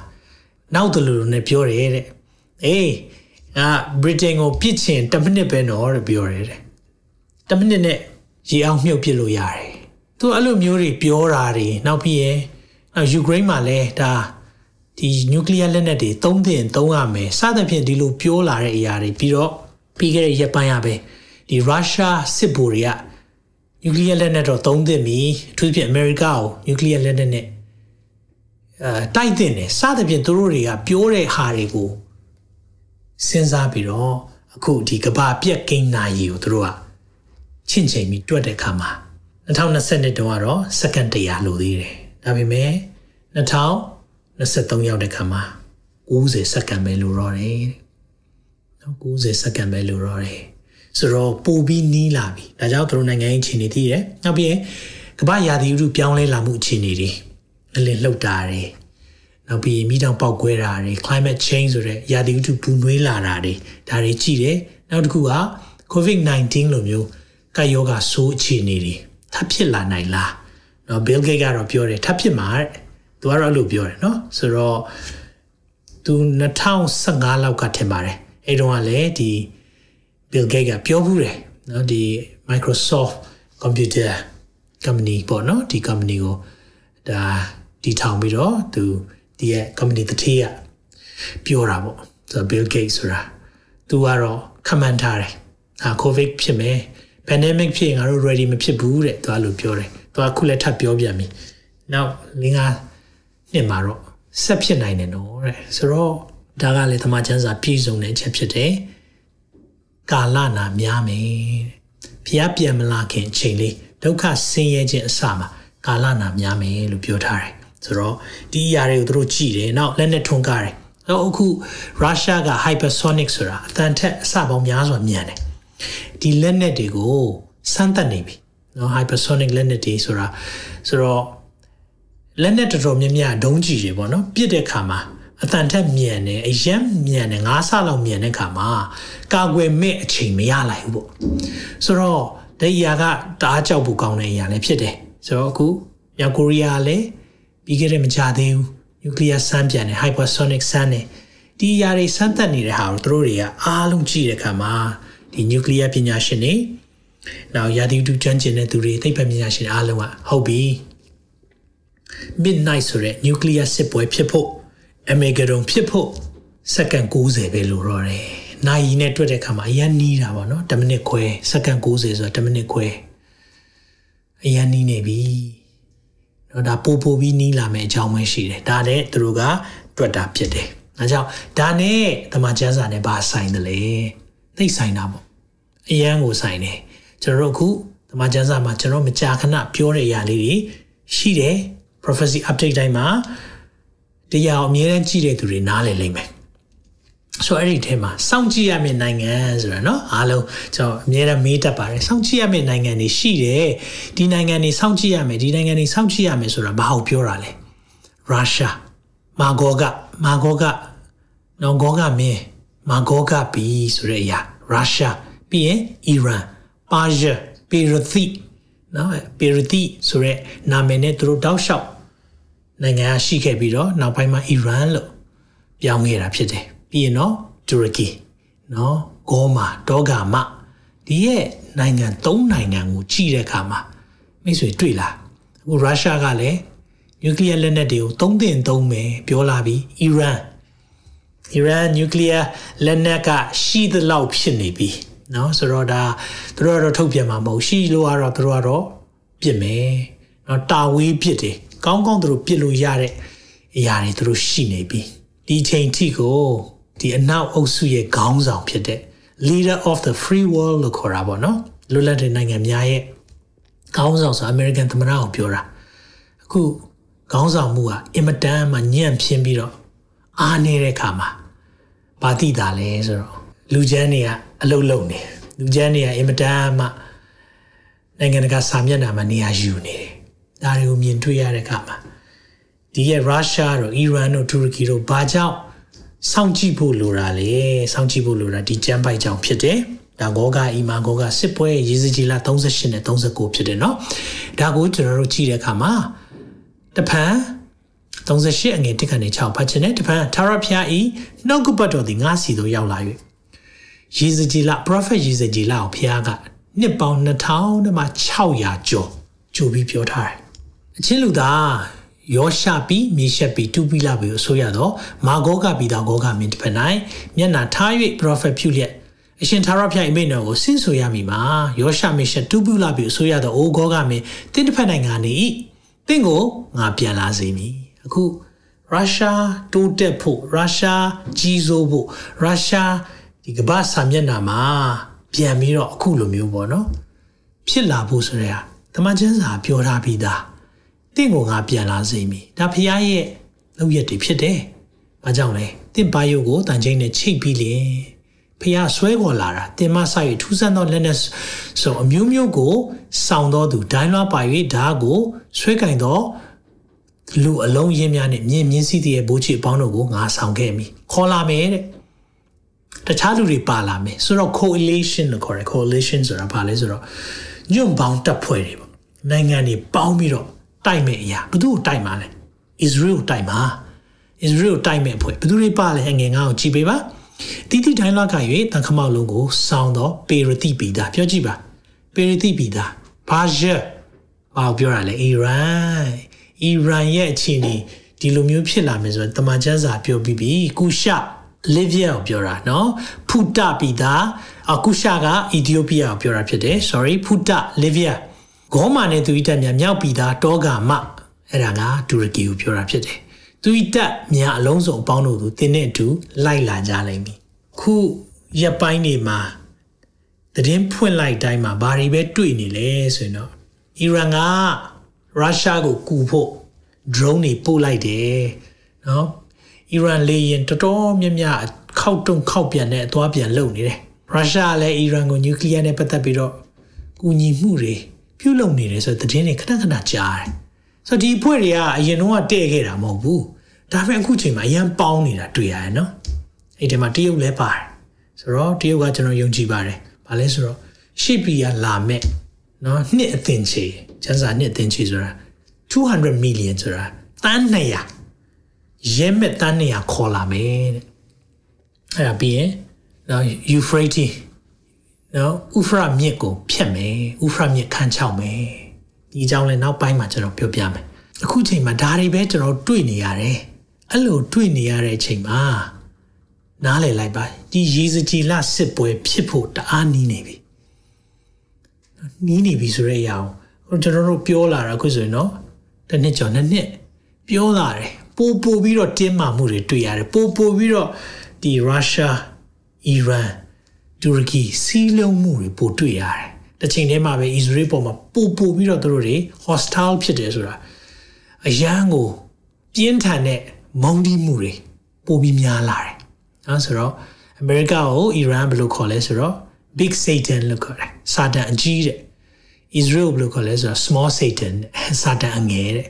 နောက်တလူလူနဲ့ပြောတယ်တဲ့အေး ငါဗြိတိန်ကိုပြစ်ချင်10မိနစ်ပဲနော်တဲ့ပြောတယ်တဲ့10မိနစ်နဲ့ရေအောင်မြုပ်ပြစ်လို့ရတယ်သူအဲ့လိုမျိုးတွေပြောတာတွေနောက်ပြီးရင်နောက်ယူကရိန်းမှာလည်းဒါဒီနျူကလ িয়ার လက်နက်တွေသုံးသင့်သုံးရမယ်စသဖြင့်ဒီလိုပြောလာတဲ့အရာတွေပြီးတော့ပြီးခဲ့တဲ့ရက်ပိုင်းရပဲဒီရုရှားစစ်ဗိုလ်တွေကနျူကလ িয়ার လက်နက်တော့သုံးသင့်ပြီအထူးသဖြင့်အမေရိကကိုနျူကလ িয়ার လက်နက်နဲ့အဲတိုက်သင့်တယ်စသဖြင့်သူတို့တွေကပြောတဲ့ဟာတွေကို စဉ်းစားပြီးတော့အခုဒီကဘာပြက်ကိန်းနာရီကိုသူတို့ကချင့်ချိန်ပြီးတွက်တဲ့အခါမှာ2020တုန်းကတော့စက္ကန့်100လိုသေးတယ်ဒါပေမဲ့2023ရောက်တဲ့ခါမှာ90စက္ကန့်ပဲလိုတော့တယ်နော်90စက္ကန့်ပဲလိုတော့တယ်ဆိုတော့ပိုပြီးနီးလာပြီဒါကြောင့်သူတို့နိုင်ငံရေးအခြေအနေသိတယ်နောက်ပြီးကမ္ဘာရာသီဥတုပြောင်းလဲလာမှုအခြေအနေတွေအလင်းလှုပ်တာတွေ နောက်ပြီးမိတောင်ပေါက်ကွဲတာတွေ climate change ဆိုတဲ့ရာသီဥတုပူနွေးလာတာတွေဒါတွေကြည့်တယ်နောက်တစ်ခုက covid-19 လိုမျိုးကပ်ရောဂါဆိုးအခြေအနေတွေထပ်ဖြစ်လာနိုင်လားနော် Bill Gates ကတော့ပြောတယ်ထပ်ဖြစ်မှာတဲ့သူကတော့အဲ့လိုပြောတယ်နော်ဆိုတော့သူ2015လောက်ကထင်ပါတယ်အဲ့တုန်းကလည်းဒီ Bill Gates ကပြောဘူးတယ်နော်ဒီ Microsoft Computer Company ပေါ့နော်ဒီ company ကိုဒါဒီထောင်ပြီးတော့သူ ဒီရဲ့ company တတိယပြောတာပေါ့ဆို Bill Gates ဆိုတာသူကတော့ခမှန်ထားတယ်အာ covid ဖြစ်မယ် pandemic ဖြစ်ရင်ငါတို့ ready မဖြစ်ဘူးတဲ့သူကလို့ပြောတယ်သူကခုလည်းထပ်ပြောပြန်ပြီနောက်လင်းကနှစ်မှာတော့ဆက်ဖြစ်နိုင်တယ်နော်တဲ့ဆိုတော့ဒါကလည်းသမာချမ်းစာပြည်စုံတဲ့အချက်ဖြစ်တယ်ကာလနာများမယ်ဖျားပြန်မလာခင်အချိန်လေးဒုက္ခဆင်းရဲခြင်းအစမှာကာလနာများမယ်လို့ပြောထားတယ် ဆိုတော့ဒီအရာတွေကိုသူတို့ကြည့်တယ်နောက်လက်နဲ့ထွန်းကားတယ်တော့အခုရုရှားက hypersonic ဆိုတာအတန်ထက်အစပေါင်းများစွာမြန်တယ်ဒီလက်နက်တွေကိုစမ်းသပ်နေပြီနော် hypersonic လက်နက်တွေဆိုတာဆိုတော့လက်နက်တော်တော်များများဒုံးကြည့်တွေပေါ့နော်ပြစ်တဲ့ခါမှာအတန်ထက်မြန်တယ်အယံမြန်တယ်ငါးဆလောက်မြန်တဲ့ခါမှာကာကွယ်မဲ့အချိန်မရလိုက်ဘူးပေါ့ဆိုတော့ဒီအရာကတအားကြောက်ဖို့ကောင်းတဲ့အရာလည်းဖြစ်တယ်ဆိုတော့အခုမြောက်ကိုရီးယားလည်း ပြီးခဲ့တဲ့မကြသေးဘူး nuclear sun ပြန်တယ် hypersonic sun နဲ့ဒီຢာတွေစမ်းသပ်နေတဲ့ဟာကိုတို့တွေကအားလုံးကြည့်တဲ့အခါမှာဒီ nuclear ပညာရှင်တွေနောက်ရာသီဥတုကျွမ်းကျင်တဲ့သူတွေသိပ္ပံပညာရှင်အားလုံးကဟုတ်ပြီ midnight ဆိုတဲ့ nuclear စစ်ပွဲဖြစ်ဖို့အမေဂရုံဖြစ်ဖို့စက္ကန့်60ပဲလိုတော့တယ်။နိုင်ရီနဲ့တွေ့တဲ့အခါမှာအရန်နီးတာပေါ့နော်။10မိနစ်ခွဲစက္ကန့်60ဆိုတာ10မိနစ်ခွဲအရန်နီးနေပြီ။ တော့ဒါပို့ပို့ပြီးနီးလာမယ်အကြောင်းပဲရှိတယ်။ဒါနဲ့သူတို့ကတွက်တာဖြစ်တယ်။ဒါကြောင့်ဒါနဲ့တမန်ကျမ်းစာနဲ့ဘာဆိုင်တယ်လဲ။သိဆိုင်တာပေါ့။အရန်ကိုဆိုင်တယ်။ကျွန်တော်တို့အခုတမန်ကျမ်းစာမှာကျွန်တော်မကြာခဏပြောတဲ့အရာလေးတွေရှိတယ်။ prophecy update တိုင်းမှာတရားအမြဲတမ်းကြည့်တဲ့သူတွေနားလည်လိမ့်မယ် ဆိုအဲ့ဒီထဲမှာစောင့်ကြည့်ရမယ့်နိုင်ငံဆိုတာเนาะအားလုံးကျွန်တော်အမြဲတမ်းမေးတတ်ပါတယ်စောင့်ကြည့်ရမယ့်နိုင်ငံတွေရှိတယ်ဒီနိုင်ငံတွေစောင့်ကြည့်ရမယ်ဒီနိုင်ငံတွေစောင့်ကြည့်ရမယ်ဆိုတာဘာဟုတ်ပြောတာလဲရုရှားမာဂောကမာဂောကနော်ဂောကမင်းမာဂောကဘီဆိုတဲ့အရာရုရှားပြီးရင်အီရန်ပါရှယ်ပီရသီနော်ပီရသီဆိုတဲ့နာမည်နဲ့သူတို့တောက်လျှောက်နိုင်ငံကရှိခဲ့ပြီးတော့နောက်ပိုင်းမှာအီရန်လို့ပြောင်းခဲ့တာဖြစ်တယ် ပြီးရင်တော့တူရကီနော်ဂေါမာဒေါဂါမဒီရဲ့နိုင်ငံ၃နိုင်ငံကိုကြည့်တဲ့အခါမှာမိတ်ဆွေတွေ့လားအခုရုရှားကလည်းနျူကလ িয়ার လက်နက်တွေကိုသုံးသင့်သုံးမယ်ပြောလာပြီးအီရန်အီရန်နျူကလ িয়ার လက်နက်ကရှိသလောက်ဖြစ်နေပြီเนาะဆိုတော့ဒါသူတို့ကတော့ထုတ်ပြန်မှာမဟုတ်ရှိလို့ကတော့သူတို့ကတော့ပြစ်မယ်เนาะတာဝေးပြစ်တယ်ကောင်းကောင်းသူတို့ပြစ်လို့ရတဲ့အရာတွေသူတို့ရှိနေပြီဒီချိန်ထိကို ဒီအနောက်အုပ်စုရဲ့ခေါင်းဆောင်ဖြစ်တဲ့ leader of the free world လို့ခေါ်တာပေါ့နော်လွတ်လပ်တဲ့နိုင်ငံများရဲ့ခေါင်းဆောင်ဆို American သမ္မတကိုပြောတာအခုခေါင်းဆောင်မှုကအင်မတန်မှညံ့ဖျင်းပြီးတော့အားနေတဲ့ခါမှာဘာတိတာလဲဆိုတော့လူချမ်းတွေကအလုတ်လုံနေလူချမ်းတွေကအင်မတန်မှနိုင်ငံတကာစာမျက်နှာမှာနေရာယူနေတယ်ဒါတွေကိုမြင်တွေ့ရတဲ့အခါမှာဒီရဲ့ရုရှားတို့အီရန်တို့တူရကီတို့ဘာကြောင့် စောင့်ကြည့်ဖို့လိုတာလဲစောင့်ကြည့်ဖို့လိုတာဒီကျမ်းပိုက်ကြောင့်ဖြစ်တယ်ဒါဂောဂအီမာဂောဂစစ်ပွဲရေစကြီးလာ38နဲ့39ဖြစ်တယ်เนาะဒါကိုကျွန်တော်တို့ကြည့်တဲ့အခါမှာတဖန်38အငယ်တစ်ခဏနဲ့6ဖတ်ခြင်းနဲ့တဖန်သာရဖျားဤနှုတ်ကပတ်တော်ဒီငါစီတို့ရောက်လာ၍ရေစကြီးလာ prophet ရေစကြီးလာကိုဖျားကနှစ်ပေါင်း2000မှ600ကျော်ကြိုပြီးပြောထားတယ်အချင်းလူသား ယောရှပြီးမြေရှက်ပြီးတူပြီးလာပြီးဆိုရတော့မာဂောကပြီးတော့ဂောကမင်းတစ်ဖက်၌မျက်နာထား၍ prophet ပြုလျက်အရှင်သာရဖျားအိမိန်တော်ကိုဆင့်ဆိုရမိမှာယောရှမြေရှက်တူပြီးလာပြီးဆိုရတော့အိုဂောကမင်းတင်းတစ်ဖက်နိုင်ငံနေ၏တင့်ကိုငါပြန်လာစေမည်အခုရုရှားတိုးတက်ဖို့ရုရှားကြီးစိုးဖို့ရုရှားဒီကမ္ဘာစာမျက်နှာမှာပြန်ပြီးတော့အခုလိုမျိုးပေါ့နော်ဖြစ်လာဖို့ဆိုရတမန်ကျမ်းစာပြောထားပြီးသား တင့်ကိုငါပြန်လာစေမည်ဒါဖရားရဲ့လုပ်ရက်တွေဖြစ်တယ်။ဘာကြောင့်လဲတင့်ပါယုတ်ကိုတန်ချင်းနဲ့ချိတ်ပြီးလင်ဖရားဆွဲခေါ်လာတာတင်မဆိုင်ထူးဆန်းသောလက်နဲ့ဆိုအမျိုးမျိုးကိုစောင့်တော်သူဒိုင်းလွှားပါ၍ဓာကိုဆွဲကင်သောလူအလုံးရင်းများနဲ့မြင်းမြင်းစည်းတည်းရဲ့ဘိုးချီအပေါင်းတို့ကိုငါဆောင်ခဲ့မိခေါ်လာမယ်တဲ့တခြားလူတွေပါလာမယ်ဆိုတော့ coalition လို့ခေါ်တယ် coalition ဆိုတာဘာလဲဆိုတော့ညွန့်ပေါင်းတပ်ဖွဲ့တွေပေါ့နိုင်ငံတွေပေါင်းပြီးတော့ တိုက်မဲ့အရာဘယ်သူ့ကိုတိုက်မှာလဲ Israel ကိုတိုက်မှာ Israel ကိုတိုက်မဲ့အဖွဲ့ဘယ်သူတွေပါလဲငယ်ငါ့ကိုကြည့်ပေးပါတိတိတိုင်းလောက်က၍တန်ခမောက်လုံးကိုစောင်းတော့ပေရတိပီတာပြောကြည့်ပါပေရတိပီတာဘာရှဘာပြောရလဲအီရန်အီရန်ရဲ့အခြေအနေ ဒီလိုမျိုးဖြစ်လာမယ်ဆိုရင်တမန်ကျမ်းစာပြောပြီးပြီကုရှလီဗီယာကိုပြောတာเนาะဖူတာပီတာအကုရှာကအီသီယိုးပီးယာကိုပြောတာဖြစ်တယ် sorry ဖူတာလီဗီယာ ဂေါမာနဲ့သူဤတက်မြမြောက်ပီတာတောဂါမအဲ့ဒါကတူရကီကိုပြောတာဖြစ်တယ်သူဤတက်မြအလုံးစုံအပေါင်းတို့သူတင်းနဲ့အတူလိုက်လာကြလိမ့်မည်ခုရက်ပိုင်းနေမှာသတင်းဖွင့်လိုက်တိုင်းမှာဘာတွေပဲတွေ့နေလဲဆိုရင်တော့အီရန်ကရုရှားကိုကူဖို့ drone တွေပို့လိုက်တယ်နော်အီရန်လေရင်တော်တော်များများခောက်တုံခောက်ပြန်တဲ့အသွားပြန်လုပ်နေတယ်ရုရှားလည်းအီရန်ကိုနျူကလ িয়ার နဲ့ပတ်သက်ပြီးတော့ကူညီမှုတွေ ပြုလုပ်နေတယ်ဆိုတဲ့သတင်းတွေခဏခဏကြားတယ်ဆိုတော့ဒီအဖွဲ့တွေကအရင်တော့တဲ့ခဲ့တာမဟုတ်ဘူးဒါပေမဲ့အခုချိန်မှာအရန်ပေါင်းနေတာတွေ့ရတယ်နော်အဲ့ဒီမှာတရုတ်လည်းပါတယ်ဆိုတော့တရုတ်ကကျွန်တော်ယုံကြည်ပါတယ်ဘာလဲဆိုတော့ရှေ့ပြည်ကလာမဲ့နော်နှစ်အသင်ချေကျန်းစာနှစ်အသင်ချေဆိုတာ200 million ဆိုတာတန်း200ရဲမဲ့တန်း200ခေါ်လာမယ်တဲ့အဲ့ဒါပြီးရင်နော် Euphrates နော်ဥဖရမြစ်ကိုဖြတ်မယ်ဥဖရမြစ်ခန်းချောက်မယ်ဒီအကြောင်းလဲနောက်ပိုင်းမှာကျွန်တော်ပြောပြမယ်အခုချိန်မှာဒါတွေပဲကျွန်တော်တွေ့နေရတယ်အဲ့လိုတွေ့နေရတဲ့အချိန်မှာနားလည်လိုက်ပါဒီရေစကြည်လစစ်ပွဲဖြစ်ဖို့တအားနီးနေပြီနီးနေပြီဆိုတဲ့အရာကိုကျွန်တော်တို့ပြောလာတာအခုဆိုရင်နော်တစ်နှစ်ကျော်နှစ်နှစ်ပြောလာတယ်ပိုပိုပြီးတော့တင်းမာမှုတွေတွေ့ရတယ်ပိုပိုပြီးတော့ဒီရုရှားအီရန် တူရကီစီးလုံးမှုတွေပိုတွေ့ရတယ်တစ်ချိန်တည်းမှာပဲအစ္စရေးပေါ်မှာပိုပိုပြီးတော့သူတို့တွေ hostile ဖြစ်တယ်ဆိုတာအရန်ကိုပြင်းထန်တဲ့မုန်းတီးမှုတွေပိုပြီးများလာတယ်နော်ဆိုတော့အမေရိကကိုအီရန်ဘယ်လိုခေါ်လဲဆိုတော့ big satan လို့ခေါ်တယ်စာတန်အကြီးတဲ့ Israel ဘယ်လိုခေါ်လဲဆိုတော့ small satan စာတန်အငယ်တဲ့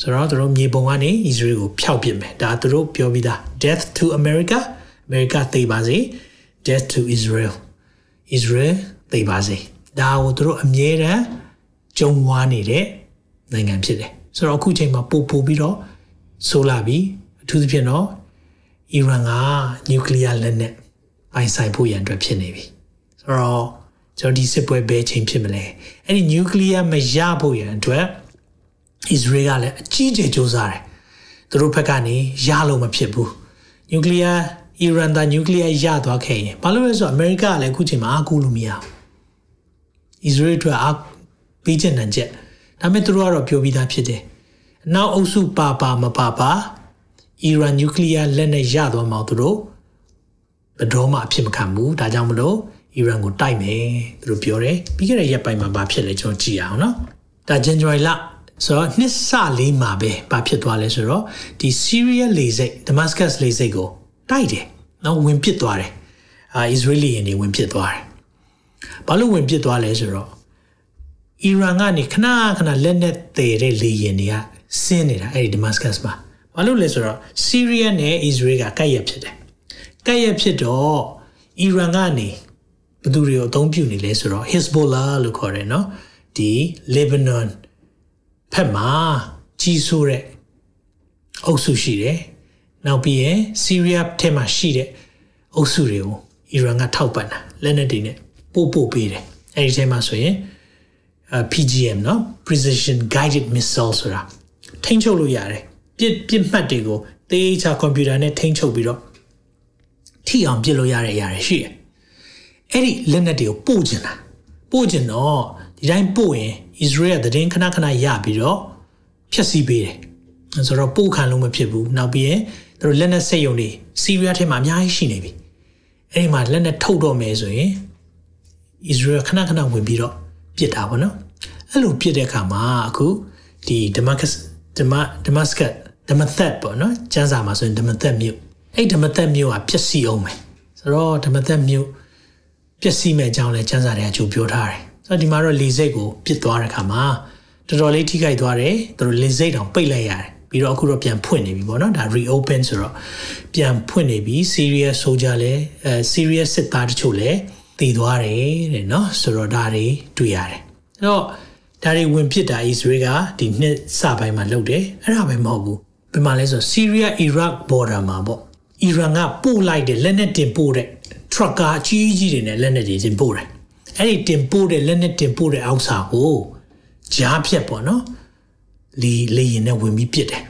ဆိုတော့သူတို့မြေပုံကနေ Israel ကိုဖျောက်ပစ်မယ်ဒါသူတို့ပြောပြီးသား death to America America သိပါစေ death to Israel Israel သိပါစေဒါကိုသူတို့အမြဲတမ်းကြုံဝါနေတဲ့နိုင်ငံဖြစ်တယ်ဆိုတော့အခုချိန်မှာပို့ပို့ပြီးတော့ဆိုလာပြီအထူးသဖြင့်တော့အီရန်ကနျူကလ িয়ার လက်နက်ပိုင်ဆိုင်ဖို့ရန်အတွက်ဖြစ်နေပြီဆိုတော့ကျွန်တော်ဒီစစ်ပွဲဘယ်ချိန်ဖြစ်မလဲအဲ့ဒီနျူကလ িয়ার မရဖို့ရန်အတွက်အစ္စရေးကလည်းအကြီးကျယ်စ조사တယ်သူတို့ဘက်ကနေရလို့မဖြစ်ဘူးနျူကလ িয়ার အီရန်သားနျူကလ িয়ার ရသွားခဲ့ရင်ဘာလို့လဲဆိုတော့အမေရိကကလည်းအခုချိန်မှာအားကိုးလို့မရဘူးအစ္စရေးအတွက်အားပေးချင်တဲ့ချက်ဒါပေမဲ့သူတို့ကတော့ပြောပြီးသားဖြစ်တယ်အနောက်အုပ်စုပါပါမပါပါအီရန်နျူကလ িয়ার လက်နဲ့ရသွားမှသူတို့ဘယ်တော့မှအဖြစ်မခံဘူးဒါကြောင့်မလို့အီရန်ကိုတိုက်မယ်သူတို့ပြောတယ်ပြီးခဲ့တဲ့ရက်ပိုင်းမှာဘာဖြစ်လဲကျွန်တော်ကြည့်အောင်နော်ဒါ January လဆိုတော့နှစ်စလေးမှာပဲဘာဖြစ်သွားလဲဆိုတော့ဒီ Syria လေစိတ် Damascus လေစိတ်ကိုတိုက်တယ် နော်ဝင်ပစ်သွားတယ်အာ Israeli ရင်းတွေဝင်ပစ်သွားတယ်ဘာလို့ဝင်ပစ်သွားလဲဆိုတော့အီရန်ကနေခဏခဏလက်နက်သေးတဲ့လေယာဉ်တွေကဆင်းနေတာအဲ့ဒီ Damascus မှာဘာလို့လဲဆိုတော့ Syria နဲ့ Israel ကကပ်ရက်ဖြစ်တယ်ကပ်ရက်ဖြစ်တော့အီရန်ကနေဘသူတွေကိုအသုံးပြုနေလဲဆိုတော့ Hezbollah လို့ခေါ်တယ်နော်ဒီ Lebanon ဖက်မှာကြီးဆိုးတဲ့အုပ်စုရှိတယ် နောက်ပြီးရင်ဆီးရီးယားထဲမှာရှိတဲ့အုပ်စုတွေကိုအီရန်ကထောက်ပံ့တာလက်နက်တွေနဲ့ပို့ပို့ပေးတယ်အဲဒီထဲမှာဆိုရင် PGM เนาะ precision guided missile ဆိုတာထိန်းချုပ်လို့ရတယ်ပြစ်ပြစ်မှတ်တွေကိုတေးချကွန်ပျူတာနဲ့ထိန်းချုပ်ပြီးတော့ထိအောင်ပြစ်လို့ရတဲ့အရာတွေရှိတယ်အဲ့ဒီလက်နက်တွေကိုပို့ကျင်တာပို့ကျင်တော့ဒီတိုင်းပို့ရင် Israel ကသတင်းခဏခဏရပြီးတော့ဖျက်ဆီးပေးတယ်ဆိုတော့ပို့ခံလို့မဖြစ်ဘူးနောက်ပြီးရင် သူတို့လက်နက်စက်ရုံတွေစီးရီးယားထဲမှာအများကြီးရှိနေပြီအဲ့ဒီမှာလက်နက်ထုတ်တော့မယ်ဆိုရင် Israel ခဏခဏဝင်ပြီးတော့ပြစ်တာပေါ့နော်အဲ့လိုပြစ်တဲ့အခါမှာအခုဒီ Damascus Damascus Damascus ပေါ့နော်ကျန်းစာမှာဆိုရင် Damascus မြို့အဲ့ Damascus မြို့ကပြစ်စီအောင်မယ်ဆိုတော့ Damascus မြို့ပြစ်စီမဲ့အကြောင်းလဲကျန်းစာတွေကကြိုပြောထားတယ်ဆိုတော့ဒီမှာတော့လေစိတ်ကိုပြစ်သွားတဲ့အခါမှာတော်တော်လေးထိခိုက်သွားတယ်သူတို့လေစိတ်တောင်ပိတ်လိုက်ရတယ် ပြီးတော့အခုတော့ပြန်ဖွင့်နေပြီပေါ့နော်ဒါ reopen ဆိုတော့ပြန်ဖွင့်နေပြီ serious soldier လဲအဲ serious စစ်သားတချို့လဲတည်သွားတယ်တဲ့နော်ဆိုတော့ဒါတွေတွေ့ရတယ်အဲ့တော့ဒါတွေဝင်ဖြစ်တာ Israel ကဒီနှစ်စပိုင်းမှာလုပ်တယ်အဲ့ဒါပဲမဟုတ်ဘူးဘယ်မှာလဲဆိုတော့ Syria Iraq border မှာပေါ့ Iran ကပို့လိုက်တဲ့လက်နက်တင်ပို့တဲ့ trucker အကြီးကြီးတွေနဲ့လက်နက်တွေတင်ပို့တယ်အဲ့ဒီတင်ပို့တဲ့လက်နက်တင်ပို့တဲ့အောက်စာကိုကြားဖြတ်ပေါ့နော် လီလေရင်နဲ့ဝင်ပြီးပြစ်တယ်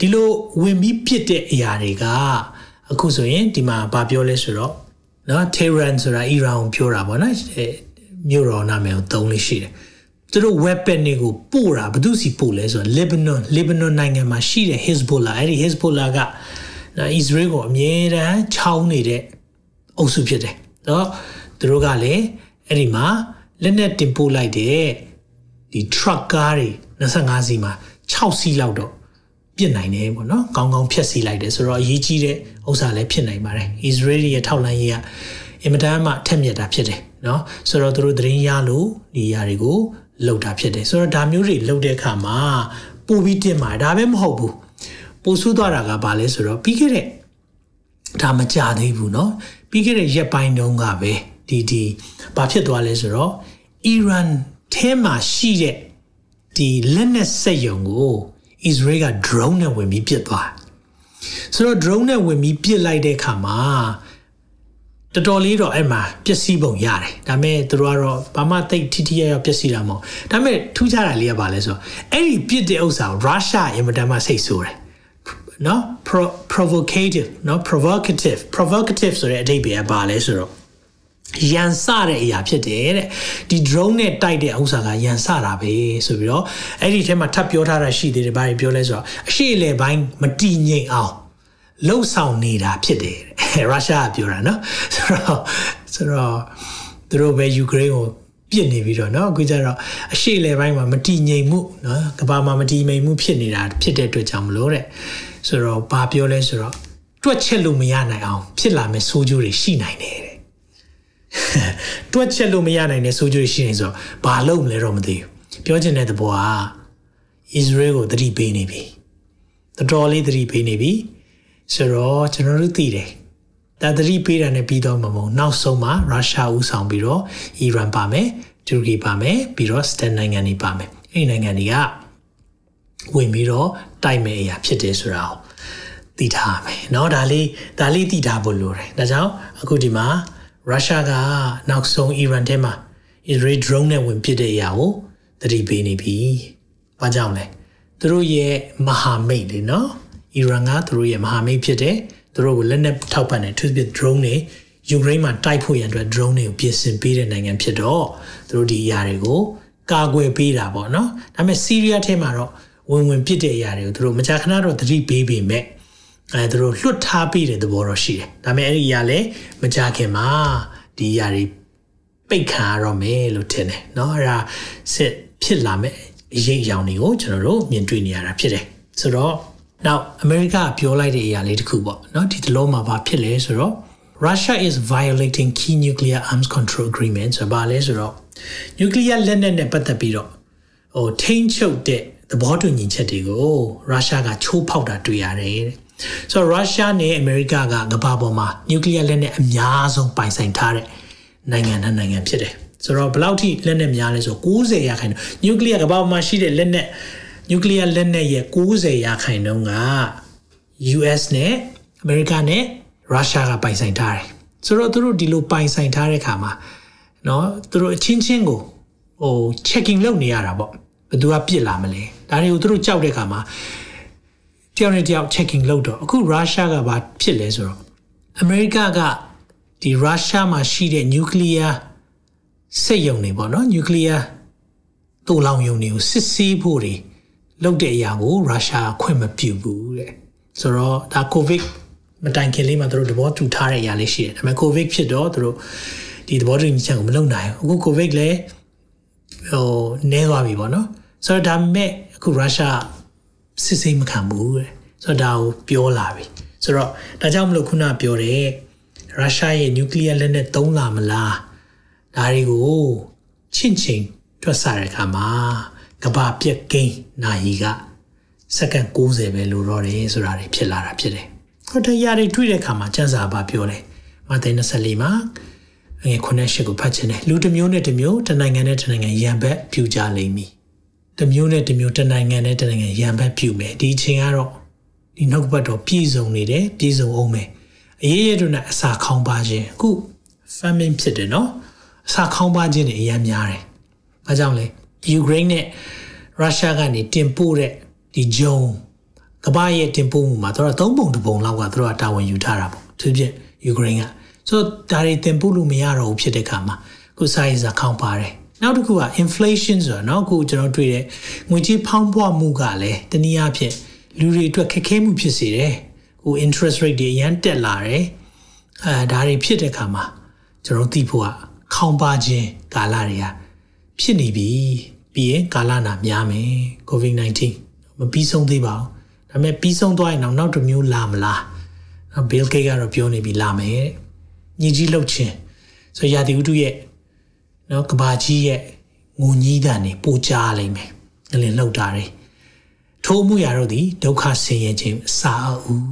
ဒီလိုဝင်ပြီးပြစ်တဲ့အရာတွေကအခုဆိုရင်ဒီမှာဗာပြောလဲဆိုတော့နော် Tehran ဆိုတာအီရန်ကိုပြောတာပေါ့နော်မြို့တော်နာမည်ကိုသုံးလို့ရှိတယ်သူတို့ weapon တွေကိုပို့တာဘယ်သူစီပို့လဲဆိုတော့ Lebanon Lebanon နိုင်ငံမှာရှိတဲ့ Hezbollah အဲ့ဒီ Hezbollah ကနော် Israel ကိုအမြဲတမ်းချောင်းနေတဲ့အုပ်စုဖြစ်တယ်နော်သူတို့ကလည်းအဲ့ဒီမှာလက်နဲ့တင်ပို့လိုက်တဲ့ ဒီ truck ကားတွေ25စီးမှာ6စီးလောက်တော့ပြစ်နိုင်တယ်ပေါ့နော်ကောင်းကောင်းဖြတ်စီလိုက်တယ်ဆိုတော့အရေးကြီးတဲ့ဥစ္စာလည်းဖြစ်နိုင်ပါတယ် Israel ရဲ့ထောက်လှမ်းရေးကအင်မတန်မှထက်မြက်တာဖြစ်တယ်နော်ဆိုတော့သူတို့သတင်းရလို့ဒီຢာတွေကိုလှုပ်တာဖြစ်တယ်ဆိုတော့ဒါမျိုးတွေလှုပ်တဲ့အခါမှာပို့ပြီးတင်ပါတယ်ဒါပဲမဟုတ်ဘူးပို့ဆူးသွားတာကဘာလဲဆိုတော့ပြီးခဲ့တဲ့ဒါမကြသေးဘူးเนาะပြီးခဲ့တဲ့ရက်ပိုင်းတုန်းကပဲဒီဒီဘာဖြစ်သွားလဲဆိုတော့အီရန် ထဲမှာရှိတဲ့ဒီလက်နက်စက်ရုံကို Israel က drone နဲ့ဝင်ပြီးပစ်သွားဆိုတော့ drone နဲ့ဝင်ပြီးပစ်လိုက်တဲ့အခါမှာတော်တော်လေးတော့အဲ့မှာပျက်စီးပုံရတယ်ဒါပေမဲ့သူတို့ကတော့ဘာမှတိတ်ထိထိရရပျက်စီးတာမဟုတ်ဒါပေမဲ့ထူးခြားတာလေးကဘာလဲဆိုတော့အဲ့ဒီပြစ်တဲ့ဥစ္စာကိုရုရှားအင်မတန်မှစိတ်ဆိုးတယ်နော် provocative နော် provocative provocative ဆိုတဲ့အဓိပ္ပာယ်ကဘာလဲဆိုတော့ ရန်စတဲ့အရာဖြစ်တယ်တဲ့ဒီ drone နဲ့တိုက်တဲ့ဥစ္စာကရန်စတာပဲဆိုပြီးတော့အဲ့ဒီထဲမှာထပ်ပြောထားတာရှိသေးတယ်ဘာပြောလဲဆိုတော့အရှိအလေပိုင်းမတည်ငြိမ်အောင်လှုပ်ဆောင်နေတာဖြစ်တယ်ရုရှားကပြောတာနော်ဆိုတော့ဆိုတော့သူတို့ပဲယူကရိန်းကိုပြစ်နေပြီးတော့เนาะအခုကျတော့အရှိလေပိုင်းမှာမတည်ငြိမ်မှုเนาะကဘာမှာမတည်ငြိမ်မှုဖြစ်နေတာဖြစ်တဲ့အတွက်ကြောင့်မလို့တဲ့ဆိုတော့ဘာပြောလဲဆိုတော့တွက်ချက်လို့မရနိုင်အောင်ဖြစ်လာမယ့်ဆိုးကျိုးတွေရှိနိုင်တယ် တဲ့တွက်ချက်လို့မရနိုင်တဲ့ဆိုးကျိုးတွေရှိနေဆိုတော့ဘာလုပ်မလဲတော့မသိဘူးပြောချင်တဲ့သဘောက Israel ကိုသတိပေးနေပြီတော်တော်လေးသတိပေးနေပြီဆိုတော့ကျွန်တော်တို့သိတယ်ဒါသတိပေးတာနဲ့ပြီးတော့မမုံနောက်ဆုံးမှာရုရှားဦးဆောင်ပြီးတော့အီရန်ပါမယ်တူရကီပါမယ်ပြီးတော့စတန်နိုင်ငံတွေပါမယ်အဲ့ဒီနိုင်ငံတွေကဝင်ပြီးတော့တိုက်မဲ့အရာဖြစ်တယ်ဆိုတာကိုသိထားမယ်เนาะဒါလေးဒါလေးသိထားဖို့လိုတယ်ဒါကြောင့်အခုဒီမှာ ရုရှားကနောက်ဆုံးအီရန်ထဲမှာ Israel drone နဲ့ဝင်ပစ်တဲ့အရာကိုသတိပေးနေပြီ။ဘာကြောင့်လဲ။သူတို့ရဲ့မဟာမိတ်လေနော်။အီရန်ကသူတို့ရဲ့မဟာမိတ်ဖြစ်တယ်။သူတို့ကိုလက်နက်ထောက်ပံ့တယ်သူတို့ drone တွေယူကရိန်းမှာတိုက်ဖို့ရန်အတွက် drone တွေကိုပြင်ဆင်ပေးတဲ့နိုင်ငံဖြစ်တော့သူတို့ဒီအရာတွေကိုကာကွယ်ပေးတာပေါ့နော်။ဒါပေမဲ့စီးရီးယားထဲမှာတော့ဝင်ဝင်ပစ်တဲ့အရာတွေကိုသူတို့မကြာခဏတော့သတိပေးပေမဲ့ အဲသူတို့လွတ်ထားပြီးတဲ့သဘောတော့ရှိတယ်။ဒါပေမဲ့အဲ့ဒီအရာလည်းမကြခင်မှာဒီအရာတွေပိတ်ခံရတော့မယ်လို့ထင်တယ်เนาะအဲ့ဒါစစ်ဖြစ်လာမဲ့အရေးအယောင်တွေကိုကျွန်တော်တို့မြင်တွေ့နေရတာဖြစ်တယ်။ဆိုတော့နောက်အမေရိကပြောလိုက်တဲ့အရာလေးတစ်ခုပေါ့เนาะဒီတလုံးမှာဘာဖြစ်လဲဆိုတော့ Russia is violating key nuclear arms control agreement ဆိုပါလဲဆိုတော့ nuclear လက်နက်နဲ့ပတ်သက်ပြီးတော့ဟိုထိန်းချုပ်တဲ့သဘောတူညီချက်တွေကိုရုရှားကချိုးဖောက်တာတွေ့ရတယ်တဲ့ ဆိုတော့ရုရှားနဲ့အမေရိကကကမ္ဘာပေါ်မှာနျူကလ িয়ার လက်နက်အများဆုံးပိုင်ဆိုင်ထားတဲ့နိုင်ငံနဲ့နိုင်ငံဖြစ်တယ်ဆိုတော့ဘယ်လောက်ထိလက်နက်များလဲဆို90ရာခိုင်နှုန်းနျူကလ িয়ারကမ္ဘာပေါ်မှာရှိတဲ့လက်နက်နျူကလ িয়ার လက်နက်ရဲ့90ရာခိုင်နှုန်းက US နဲ့အမေရိကနဲ့ရုရှားကပိုင်ဆိုင်ထားတယ်ဆိုတော့သူတို့ဒီလိုပိုင်ဆိုင်ထားတဲ့ခါမှာเนาะသူတို့အချင်းချင်းကိုဟို checking လုပ်နေရတာပေါ့ဘယ်သူကပြစ်လာမလဲဒါတွေကိုသူတို့ကြောက်တဲ့ခါမှာ တယောက်နဲ့တယောက် checking လုပ်တော့အခုရုရှားကဘာဖြစ်လဲဆိုတော့အမေရိကကဒီရုရှားမှာရှိတဲ့ nuclear စက်ရုံတွေပေါ့နော် nuclear တူလောင်ရုံတွေကိုစစ်ဆေးဖို့တွေလုပ်တဲ့အရာကိုရုရှားခွင့်မပြုဘူးတဲ့ဆိုတော့ဒါ covid မတိုင်ခင်လေးမှာသူတို့သဘောတူထားတဲ့အရာလေးရှိတယ်ဒါပေမဲ့ covid ဖြစ်တော့သူတို့ဒီသဘောတူညီချက်ကိုမလုပ်နိုင်ဘူးအခု covid လည်းဟိုနည်းသွားပြီပေါ့နော်ဆိုတော့ဒါမဲ့အခုရုရှား စစ်စိမ့်မခံဘူးတဲ့ဆိုတော့ဒါကိုပြောလာပြီဆိုတော့ဒါကြောင့်မလို့ခုနပြောတယ်ရုရှားရဲ့နျူကလ িয়ার လက်နက်သုံးလာမလားဒါတွေကိုချင့်ချိန်တွက်ဆတဲ့အခါမှာကဘာပြက်ကိန်းနိုင်ကစက္ကန့်60ပဲလိုတော့တယ်ဆိုတာတွေဖြစ်လာတာဖြစ်တယ်ဟိုတရားတွေတွေ့တဲ့အခါမှာစံစာပါပြောတယ်မဿဲ24မှာငယ်ခုနှစ်ရှစ်ကိုဖတ်ချင်တယ်လူတစ်မျိုးနဲ့တစ်မျိုးတစ်နိုင်ငံနဲ့တစ်နိုင်ငံရန်ဘက်ပြူကြလိမ့်မည် တစ်မျိုးနဲ့တစ်မျိုးတစ်နိုင်ငံနဲ့တစ်နိုင်ငံရန်ဘက်ပြူမယ်ဒီအချိန်ကတော့ဒီနှုတ်ဘတ်တော့ပြည်စုံနေတယ်ပြည်စုံအောင်မယ်အရေးရတို့နဲ့အစာခေါင်းပါခြင်းအခု famine ဖြစ်တယ်နော်အစာခေါင်းပါခြင်းတွေအများများတယ်ဘာကြောင့်လဲယူကရိန်းနဲ့ရုရှားကနေတင်ပို့တဲ့ဒီဂျုံကကမ္ဘာရဲ့တင်ပို့မှုမှာသူတို့သုံးပုံတစ်ပုံလောက်ကသူတို့ကတာဝန်ယူထားတာပေါ့သူပြယူကရိန်းကဆိုတော့ဒါတွေတင်ပို့လို့မရတော့ဘူးဖြစ်တဲ့အခါမှာခု size အခေါင်ပါတယ် နောက်တစ်ခုက inflation ဆိုတော့เนาะအခုကျွန်တော်တွေ့တဲ့ငွေကြေးဖောင်းပွားမှုကလည်းတနည်းအားဖြင့်လူတွေအတွက်ခက်ခဲမှုဖြစ်စေတယ်ဟို interest rate တွေအရန်တက်လာတယ်အဲဒါတွေဖြစ်တဲ့အခါမှာကျွန်တော်သိဖို့ကခေါင်းပါခြင်းကာလတွေကဖြစ်နေပြီပြီးရင်ကာလနာများမယ် covid-19 မပြီးဆုံးသေးပါဘူးဒါပေမဲ့ပြီးဆုံးသွားရင်တော့နောက်တစ်မျိုးလာမလား Bill Gates ကတော့ပြောနေပြီလာမယ်ညီကြီးလှုပ်ခြင်းဆိုရာသီဥတုရဲ့ နော်ကဘာကြီးရဲ့ငုံကြီးတန်နေပိုကြလိမ့်မယ်။အလင်းလှုပ်တာတွေထိုးမှုရတော့ဒီဒုက္ခဆင်းရဲခြင်းအစာအုပ်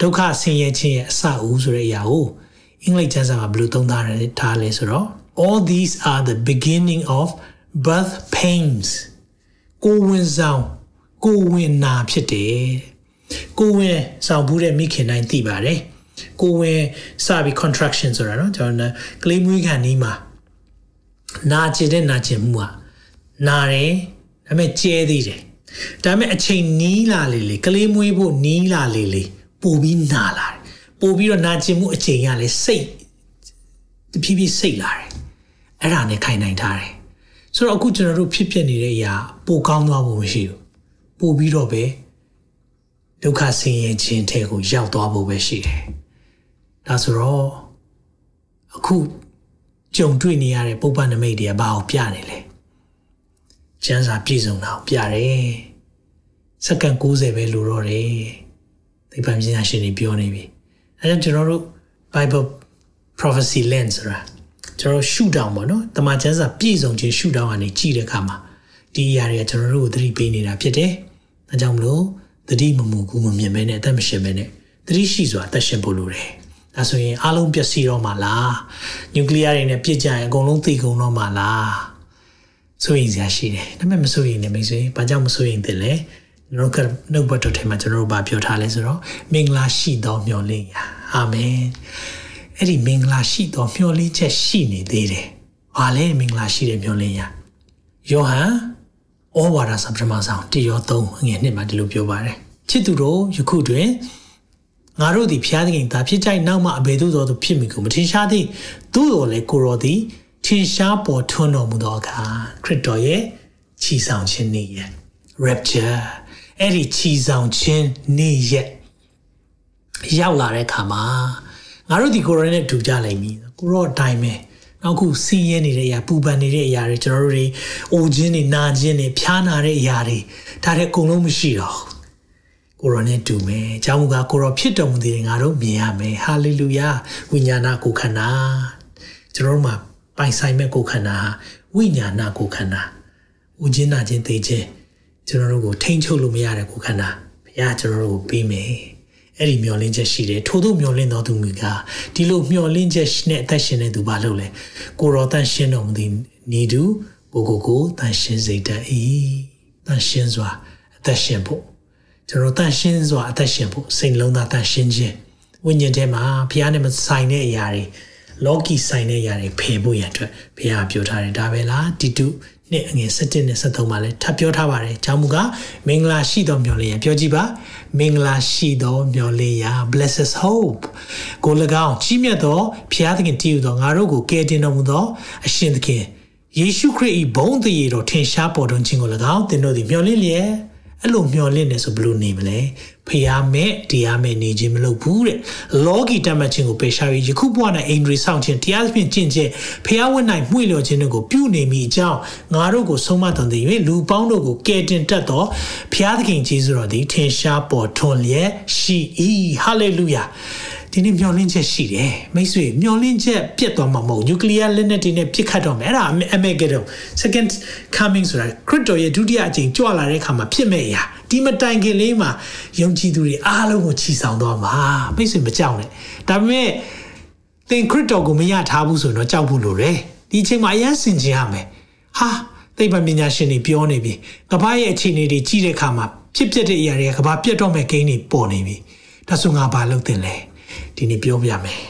ဒုက္ခဆင်းရဲခြင်းရဲ့အစာအုပ်ဆိုတဲ့အရာကိုအင်္ဂလိပ်ကျမ်းစာမှာဘယ်လိုသုံးထားလဲထားလဲဆိုတော့ all these are the beginning of birth pains ကိုဝင်ဆောင်ကိုဝင်နာဖြစ်တယ်ကိုဝင်ဆောင်ဘူးတဲ့မိခင်တိုင်းသိပါတယ်ကိုဝင်စပြီး contraction ဆိုတာเนาะကျွန်တော်ကလေးမွေးခံနီးမှာ နာကျင်တဲ့နာကျင်မှုอ่ะနာတယ်ဒါပေမဲ့ကျဲသေးတယ်ဒါပေမဲ့အချိန်နီးလာလေလေကလေးမွေးဖို့နီးလာလေလေပို့ပြီးနာလာတယ်ပို့ပြီးတော့နာကျင်မှုအချိန်ကလည်းစိတ်တဖြည်းဖြည်းစိတ်လာတယ်အဲ့ဒါနဲ့ခိုင်နိုင်ထားတယ်ဆိုတော့အခုကျွန်တော်တို့ဖြစ်ဖြစ်နေတဲ့အရာပိုကောင်းသွားဖို့မရှိဘူးပို့ပြီးတော့ပဲဒုက္ခဆင်းရဲခြင်းထဲကိုရောက်သွားဖို့ပဲရှိတယ်ဒါဆိုတော့အခု ကြုံတွေ့နေရတဲ့ပုပ္ပနမိတ်တွေကဘာကိုပြနေလဲကျမ်းစာပြည့်စုံတာကိုပြတယ်စက္ကန့်60ပဲလိုတော့တယ်သိပ္ပံပညာရှင်တွေပြောနေပြီအဲကြောင့်ကျွန်တော်တို့ Bible prophecy lens ဆိုတာကျွန်တော်ရှုတောင်ပေါ့နော်တမန်ကျမ်းစာပြည့်စုံခြင်းရှုတောင်ကနေကြည့်တဲ့အခါမှာဒီအရာတွေကကျွန်တော်တို့ကိုသတိပေးနေတာဖြစ်တယ်အဲကြောင့်မလို့သတိမမူကူမမြင်မဲနဲ့အသက်မရှင်မဲနဲ့သတိရှိစွာအသက်ရှင်ဖို့လိုတယ် ဒါဆိုရင်အလုံးပျက်စီးတော့မှာလားနျူကလ িয়ার တွေနဲ့ပြစ်ကြရင်အကုန်လုံးသိကုန်တော့မှာလားဆိုရင်စရာရှိတယ်ဒါပေမဲ့မဆိုရင်လည်းမိတ်ဆွေဘာကြောင့်မဆိုရင်တည်းလဲကျွန်တော်ကနှုတ်ဘတ်တော်ထဲမှာကျွန်တော်တို့ဗာပြောထားလဲဆိုတော့မင်္ဂလာရှိသောမျှော်လင့်ရာအာမင်အဲ့ဒီမင်္ဂလာရှိသောမျှော်လင့်ချက်ရှိနေသေးတယ်ဘာလဲမင်္ဂလာရှိတဲ့မျှော်လင့်ရာယောဟန်ဩဝါဒစာပထမဆုံးတရော3ငွေနှစ်မှာဒီလိုပြောပါတယ်ချစ်သူတို့ယခုတွင် ငါတို့သည်ဖျားသခင်သာဖြစ်ကြိုက်နောက်မှအဘယ်သို့သောဖြစ်မိကိုမထင်ရှားသည်သို့တော်လည်းကိုရောသည်ထင်ရှားပေါ်ထွန်းတော်မူသောအခါခရစ်တော်ရဲ့ချီဆောင်ခြင်းနေ့ရက် rapture အဲ့ဒီချီဆောင်ခြင်းနေ့ရက်ရောက်လာတဲ့အခါမှာငါတို့ဒီကိုရောနဲ့တူကြလိမ့်မည်ကိုရောအတိုင်းပဲနောက်ခုစီးရဲနေတဲ့အရာပူပန်နေတဲ့အရာတွေကျွန်တော်တို့တွေအိုခြင်းတွေနာခြင်းတွေဖျားနာတဲ့အရာတွေဒါတွေအကုန်လုံးမရှိတော့ ကိုရောနဲ့တူမယ်။အကြောင်းမူကားကိုရောဖြစ်တော်မူသည်ငါတို့မြင်ရမယ်။ဟာလေလုယာ။ဝိညာဏကိုခန္ဓာ။ကျွန်တော်တို့မှာပိုင်ဆိုင်မဲ့ကိုခန္ဓာဟာဝိညာဏကိုခန္ဓာ။ဦးချင်းနာချင်းသိချင်းကျွန်တော်တို့ကိုထိမ့်ချုပ်လို့မရတဲ့ကိုခန္ဓာ။ဘုရားကျွန်တော်တို့ကိုပေးမယ်။အဲ့ဒီမျောလင်းချက်ရှိတယ်ထို့သောမျောလင်းတော်သူမူကားဒီလိုမျောလင်းချက်နဲ့အသက်ရှင်နေသူဘာလို့လဲကိုရောတန်ရှင်းတော်မူသည်နေသူကိုကိုကိုတန်ရှင်းစေတတ်၏တန်ရှင်းစွာအသက်ရှင်ဖို့ ကျွန်တော်တန်ရှင်းစွာအသက်ရှင်ဖို့စိတ်လုံးသားတန်ရှင်းခြင်းဝိညာဉ်ထဲမှာဘုရားနဲ့မဆိုင်တဲ့အရာတွေလောကီဆိုင်တဲ့အရာတွေဖယ်ဖို့ရန်အတွက်ဘုရားပြောထားတယ်ဒါပဲလားတီတုနှစ်အငယ်7နဲ့73မှာလည်းထပ်ပြောထားပါတယ်။ဂျောင်းမူကမင်္ဂလာရှိသောမျှော်လင့်ရပြောကြည့်ပါမင်္ဂလာရှိသောမျှော်လင့်ရ blessed hope ကို၎င်းကြီးမြတ်သောဘုရားသခင်တည်ယူသောငါတို့ကိုကယ်တင်တော်မူသောအရှင်သခင်ယေရှုခရစ်၏ဘုန်းတည်ရတော်ထင်ရှားပေါ်ထွန်းခြင်းကို၎င်းသင်တို့သည်မျှော်လင့်လျက် အဲ့လိုမျောလင့်နေဆိုဘလို့နေမလဲဖျားမဲ့တရားမဲ့နေခြင်းမလုပ်ဘူးတဲ့လောကီတတ်မှတ်ခြင်းကိုပေရှာပြီးယခုဘဝ၌အိန္ဒြေဆောင်ခြင်းတရားသဖြင့်ကျင့်ခြင်းဖျားဝတ်၌မှု့လျော်ခြင်းတို့ကိုပြုနေမိအကြောင်းငါတို့ကိုဆုံးမတော်သည်၍လူပေါင်းတို့ကိုကယ်တင်တတ်သောဖျားသခင်ကြီးစွတော်သည်ထင်ရှားပေါ်ထွန်းလျက်ရှိ၏ဟာလေလုယာ ဒီနေ့မျောလင့်ချက်ရှိတယ်မိတ်ဆွေမျောလင့်ချက်ပြတ်သွားမှာမဟုတ်နျူကလ িয়ার လက်နက်တွေနဲ့ပြစ်ခတ်တော့မယ်အဲ့ဒါအမေဂေဒုံ second coming ဆိုတာခရစ်တော်ရဲ့ဒုတိယအကြိမ်ကြွလာတဲ့အခါမှာဖြစ်မဲ့အရာဒီမတိုင်ခင်လေးမှာယုံကြည်သူတွေအားလုံးကိုချီဆောင်သွားမှာမိတ်ဆွေမကြောက်နဲ့ဒါပေမဲ့သင်ခရစ်တော်ကိုမရထားဘူးဆိုတော့ကြောက်ဖို့လိုတယ်ဒီအချိန်မှာအရင်စင်ကြရမယ်ဟာသိပ္ပံပညာရှင်တွေပြောနေပြီကမ္ဘာရဲ့အခြေအနေတွေကြီးတဲ့အခါမှာဖြစ်ပျက်တဲ့အရာတွေကကမ္ဘာပြတ်တော့မဲ့ဂိမ်းတွေပေါ်နေပြီဒါဆိုငါဘာလုပ်တင်လဲ ဒီနေ့ပြောပြမယ်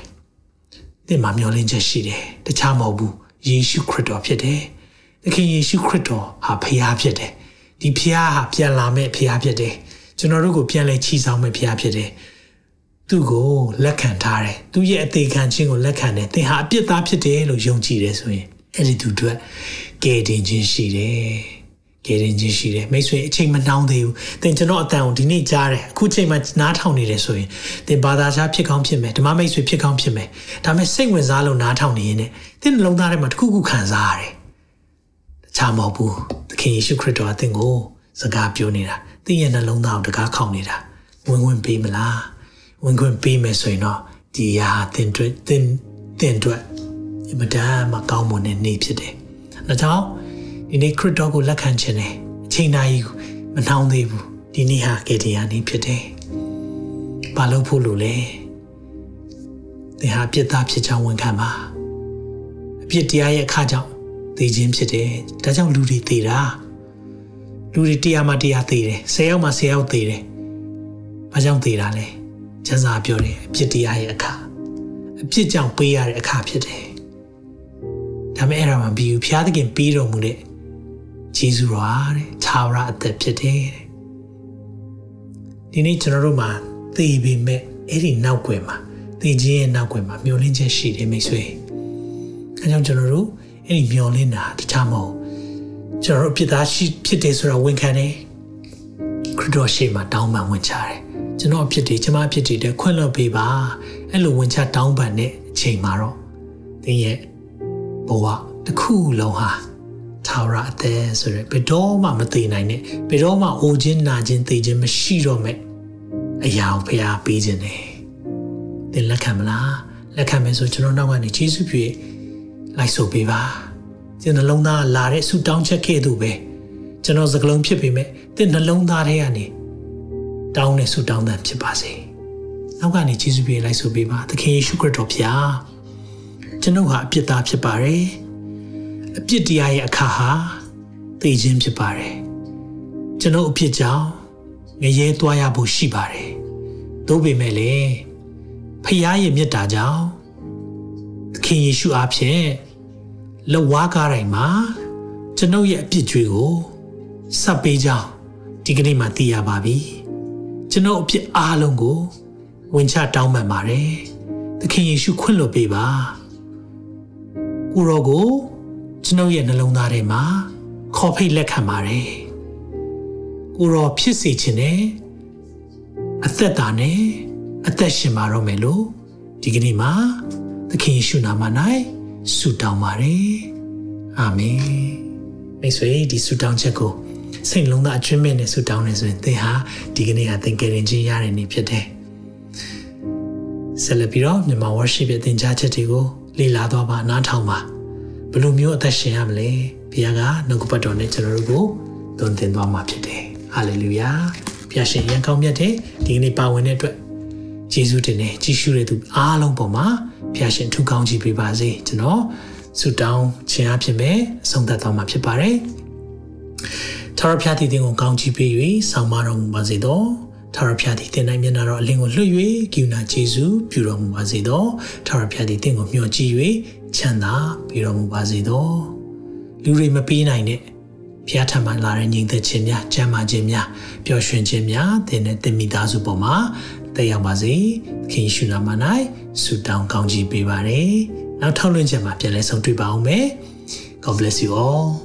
သင်မှာမျှော်လင့်ချက်ရှိတယ်တခြားမဟုတ်ဘူးယေရှုခရစ်တော်ဖြစ်တယ်သခင်ယေရှုခရစ်တော်ဟာဖခင်ဖြစ်တယ်ဒီဖခင်ဟာပြန်လာမဲ့ဖခင်ဖြစ်တယ်ကျွန်တော်တို့ကိုပြန်လဲချီဆောင်မဲ့ဖရားဖြစ်တယ်သူ့ကိုလက်ခံထားတယ်သူရဲ့အသေးခံခြင်းကိုလက်ခံတယ်သင်ဟာအပြစ်သားဖြစ်တယ်လို့ယုံကြည်တယ်ဆိုရင်အဲ့ဒီသူတို့ကယ်တင်ခြင်းရှိတယ် ကယ်တင်ခြင်းရှိတယ်မိတ်ဆွေအချိန်မနှောင်းသေးဘူးသင်ကျွန်တော်အတန်ကိုဒီနေ့ကြားတယ်အခုချိန်မှနားထောင်နေတယ်ဆိုရင်သင်ဘာသာခြားဖြစ်ကောင်းဖြစ်မယ်ဓမ္မမိတ်ဆွေဖြစ်ကောင်းဖြစ်မယ်ဒါပေမဲ့စိတ်ဝင်စားလို့နားထောင်နေရင်သင်နှလုံးသားထဲမှာတစ်ခုခုခံစားရတယ်တခြားမဟုတ်ဘူးသခင်ယေရှုခရစ်တော်အသင်ကိုစကားပြောနေတာသင်ရဲ့နှလုံးသားကိုတကားခေါင်နေတာဝင်ဝင်ပေးမလားဝင်ခွင့်ပေးမယ်ဆိုရင်တော့ဒီဟာသင်တို့သင်သင်တို့အမတန်မှကောင်းမွန်တဲ့နေ့ဖြစ်တယ်။ဒါကြောင့် ဒီနေ့ခရစ်တော်ကိုလက်ခံခြင်းနဲ့အချိန်တိုင်းမနှောင်းသေးဘူးဒီနေ့ဟာကေတီယာနေ့ဖြစ်တယ်။ဘာလို့ဖို့လို့လဲ။သင်ဟာပြစ်သားဖြစ်ကြောင်းဝန်ခံပါ။အပြစ်တရားရဲ့အခါကြောင့်သိခြင်းဖြစ်တယ်။ဒါကြောင့်လူတွေသိတာ။လူတွေတရားမှတရားသိတယ်။ဆယ်ယောက်မှဆယ်ယောက်သိတယ်။ဘာကြောင့်သိတာလဲ။ကျမ်းစာပြောတယ်အပြစ်တရားရဲ့အခါအပြစ်ကြောင့်ပေးရတဲ့အခါဖြစ်တယ်။ဒါပေမဲ့အဲ့ဒါမှပြီးဘူးဖျားသခင်ပေးတော်မူတဲ့ ဂျေဇုတော်တဲ့သာဝရအသက်ဖြစ်တယ်တဲ့။ဒီနေ့ကျွန်တော်တို့မှာသိပေမဲ့အဲ့ဒီနောက်ွယ်မှာသိခြင်းရဲ့နောက်ွယ်မှာမျောလင်းချက်ရှိတယ်မိတ်ဆွေ။အဲကြောင့်ကျွန်တော်တို့အဲ့ဒီမျောလင်းတာတခြားမဟုတ်ကျွန်တော်တို့ဖြစ်သားရှိဖြစ်တယ်ဆိုတာဝန်ခံတယ်ခရစ်တော်ရှေ့မှာတောင်းပန်ဝင်ချတယ်ကျွန်တော်အဖြစ်တွေကျမအဖြစ်တွေခွင့်လွှတ်ပေးပါအဲ့လိုဝင်ချတောင်းပန်တဲ့အချိန်မှာတော့သင်ရဲ့ဘဝတစ်ခုလုံးဟာ ထာဝရအသက်ဆိုရယ်ဘယ်တော့မှမသိနိုင်နဲ့ဘယ်တော့မှအိုခြင်းနာခြင်းသိခြင်းမရှိတော့မဲ့အရာကိုဖျားပေးခြင်းတယ်သင်လက်ခံမလားလက်ခံမယ်ဆိုကျွန်တော်နောက်ကနေယေရှုပြည့်လိုက်ဆိုပေးပါကျင်နှလုံးသားလာတဲ့ဆူတောင်းချက်ခဲ့သူပဲကျွန်တော်စကလုံးဖြစ်ပေမဲ့သင်နှလုံးသားထဲကနေတောင်းတဲ့ဆူတောင်းတဲ့ဖြစ်ပါစေနောက်ကနေယေရှုပြည့်လိုက်ဆိုပေးပါသခင်ယေရှုခရစ်တော်ဖျားကျွန်ုပ်ဟာအပြစ်သားဖြစ်ပါတယ် အပြစ်တရားရဲ့အခါဟာသိခြင်းဖြစ်ပါတယ်ကျွန်ုပ်အပြစ်ကြောင့်ငရဲသွားရဖို့ရှိပါတယ်သို့ပေမဲ့လည်းဖခင်ရဲ့မြတ်တာကြောင့်သခင်ယေရှုအားဖြင့်လဝါကားတိုင်းမှာကျွန်ုပ်ရဲ့အပြစ်ကြွေကိုဆက်ပေးကြောင်းဒီကနေ့မှသိရပါပြီကျွန်ုပ်အပြစ်အားလုံးကိုဝင်ချတောင်းပန်ပါတယ်သခင်ယေရှုခွင့်လွှတ်ပေးပါကိုရောကို ကျွန်ုပ်ရဲ့နှလုံးသားထဲမှာခေါ်ဖိတ်လက်ခံပါတယ်ကိုရောဖြစ်စေခြင်းနဲ့အသက်တာနဲ့အသက်ရှင်ပါတော့မယ်လို့ဒီကနေ့မှာသခင်ယေရှုနာမ၌ဆုတောင်းပါတယ်အာမင်မိတ်ဆွေဒီဆုတောင်းချက်ကိုစိတ်လုံးသားအကျွမ်းမဲ့နဲ့ဆုတောင်းနေဆိုရင်သင်ဟာဒီကနေ့ဟာသင်ကယ်တင်ခြင်းရတဲ့နေ့ဖြစ်တယ်ဆက်လက်ပြီးတော့မြန်မာ worship ရဲ့သင်ကြားချက်တွေကိုလေ့လာတော့ပါနားထောင်ပါ ဘယ်လိုမျိုးအသက်ရှင်ရမလဲဘုရားကနှုတ်ကပတ်တော်နဲ့ကျွန်တော်တို့ကိုသွန်သင်သွားမှာဖြစ်တယ်ဟာလေလုယာဘုရားရှင်ရန်ကောင်းမြတ်တဲ့ဒီကနေ့ပါဝင်တဲ့အတွက်ယေရှုတင်နဲ့ကြည်ရှုတဲ့သူအားလုံးပေါ်မှာဘုရားရှင်ထူကောင်းကြီးပေးပါစေကျွန်တော်ဆုတောင်းခြင်းအဖြစ်ပဲအဆုံးသတ်သွားမှာဖြစ်ပါတယ်ထာဝရဘုရားတည်ခြင်းကိုကောင်းချီးပေး၍ဆောင်မတော်မူပါစေသော ထာဝရဘုရားသည်တင်နိုင်မျက်နာတော်အလင်းကိုလွှတ်၍ကိူနာဂျေဇုပြုတော်မူပါစေသောထာဝရဘုရားသည်တင့်ကိုမျှော်ကြည့်၍ချမ်းသာပေးတော်မူပါစေသောလူတွေမပေးနိုင်တဲ့ဘုရားထံမှလာတဲ့ညီသက်ခြင်းများကျမ်းမာခြင်းများပျော်ရွှင်ခြင်းများသင်နဲ့တင်မိသားစုပေါ်မှာတက်ရောက်ပါစေခင်ရှုနာမ၌ဆုတောင်းကောင်းချီးပေးပါရယ်နောက်ထောက်လွှင့်ချက်မှာပြန်လဲဆုံတွေ့ပါအောင်မယ် God bless you all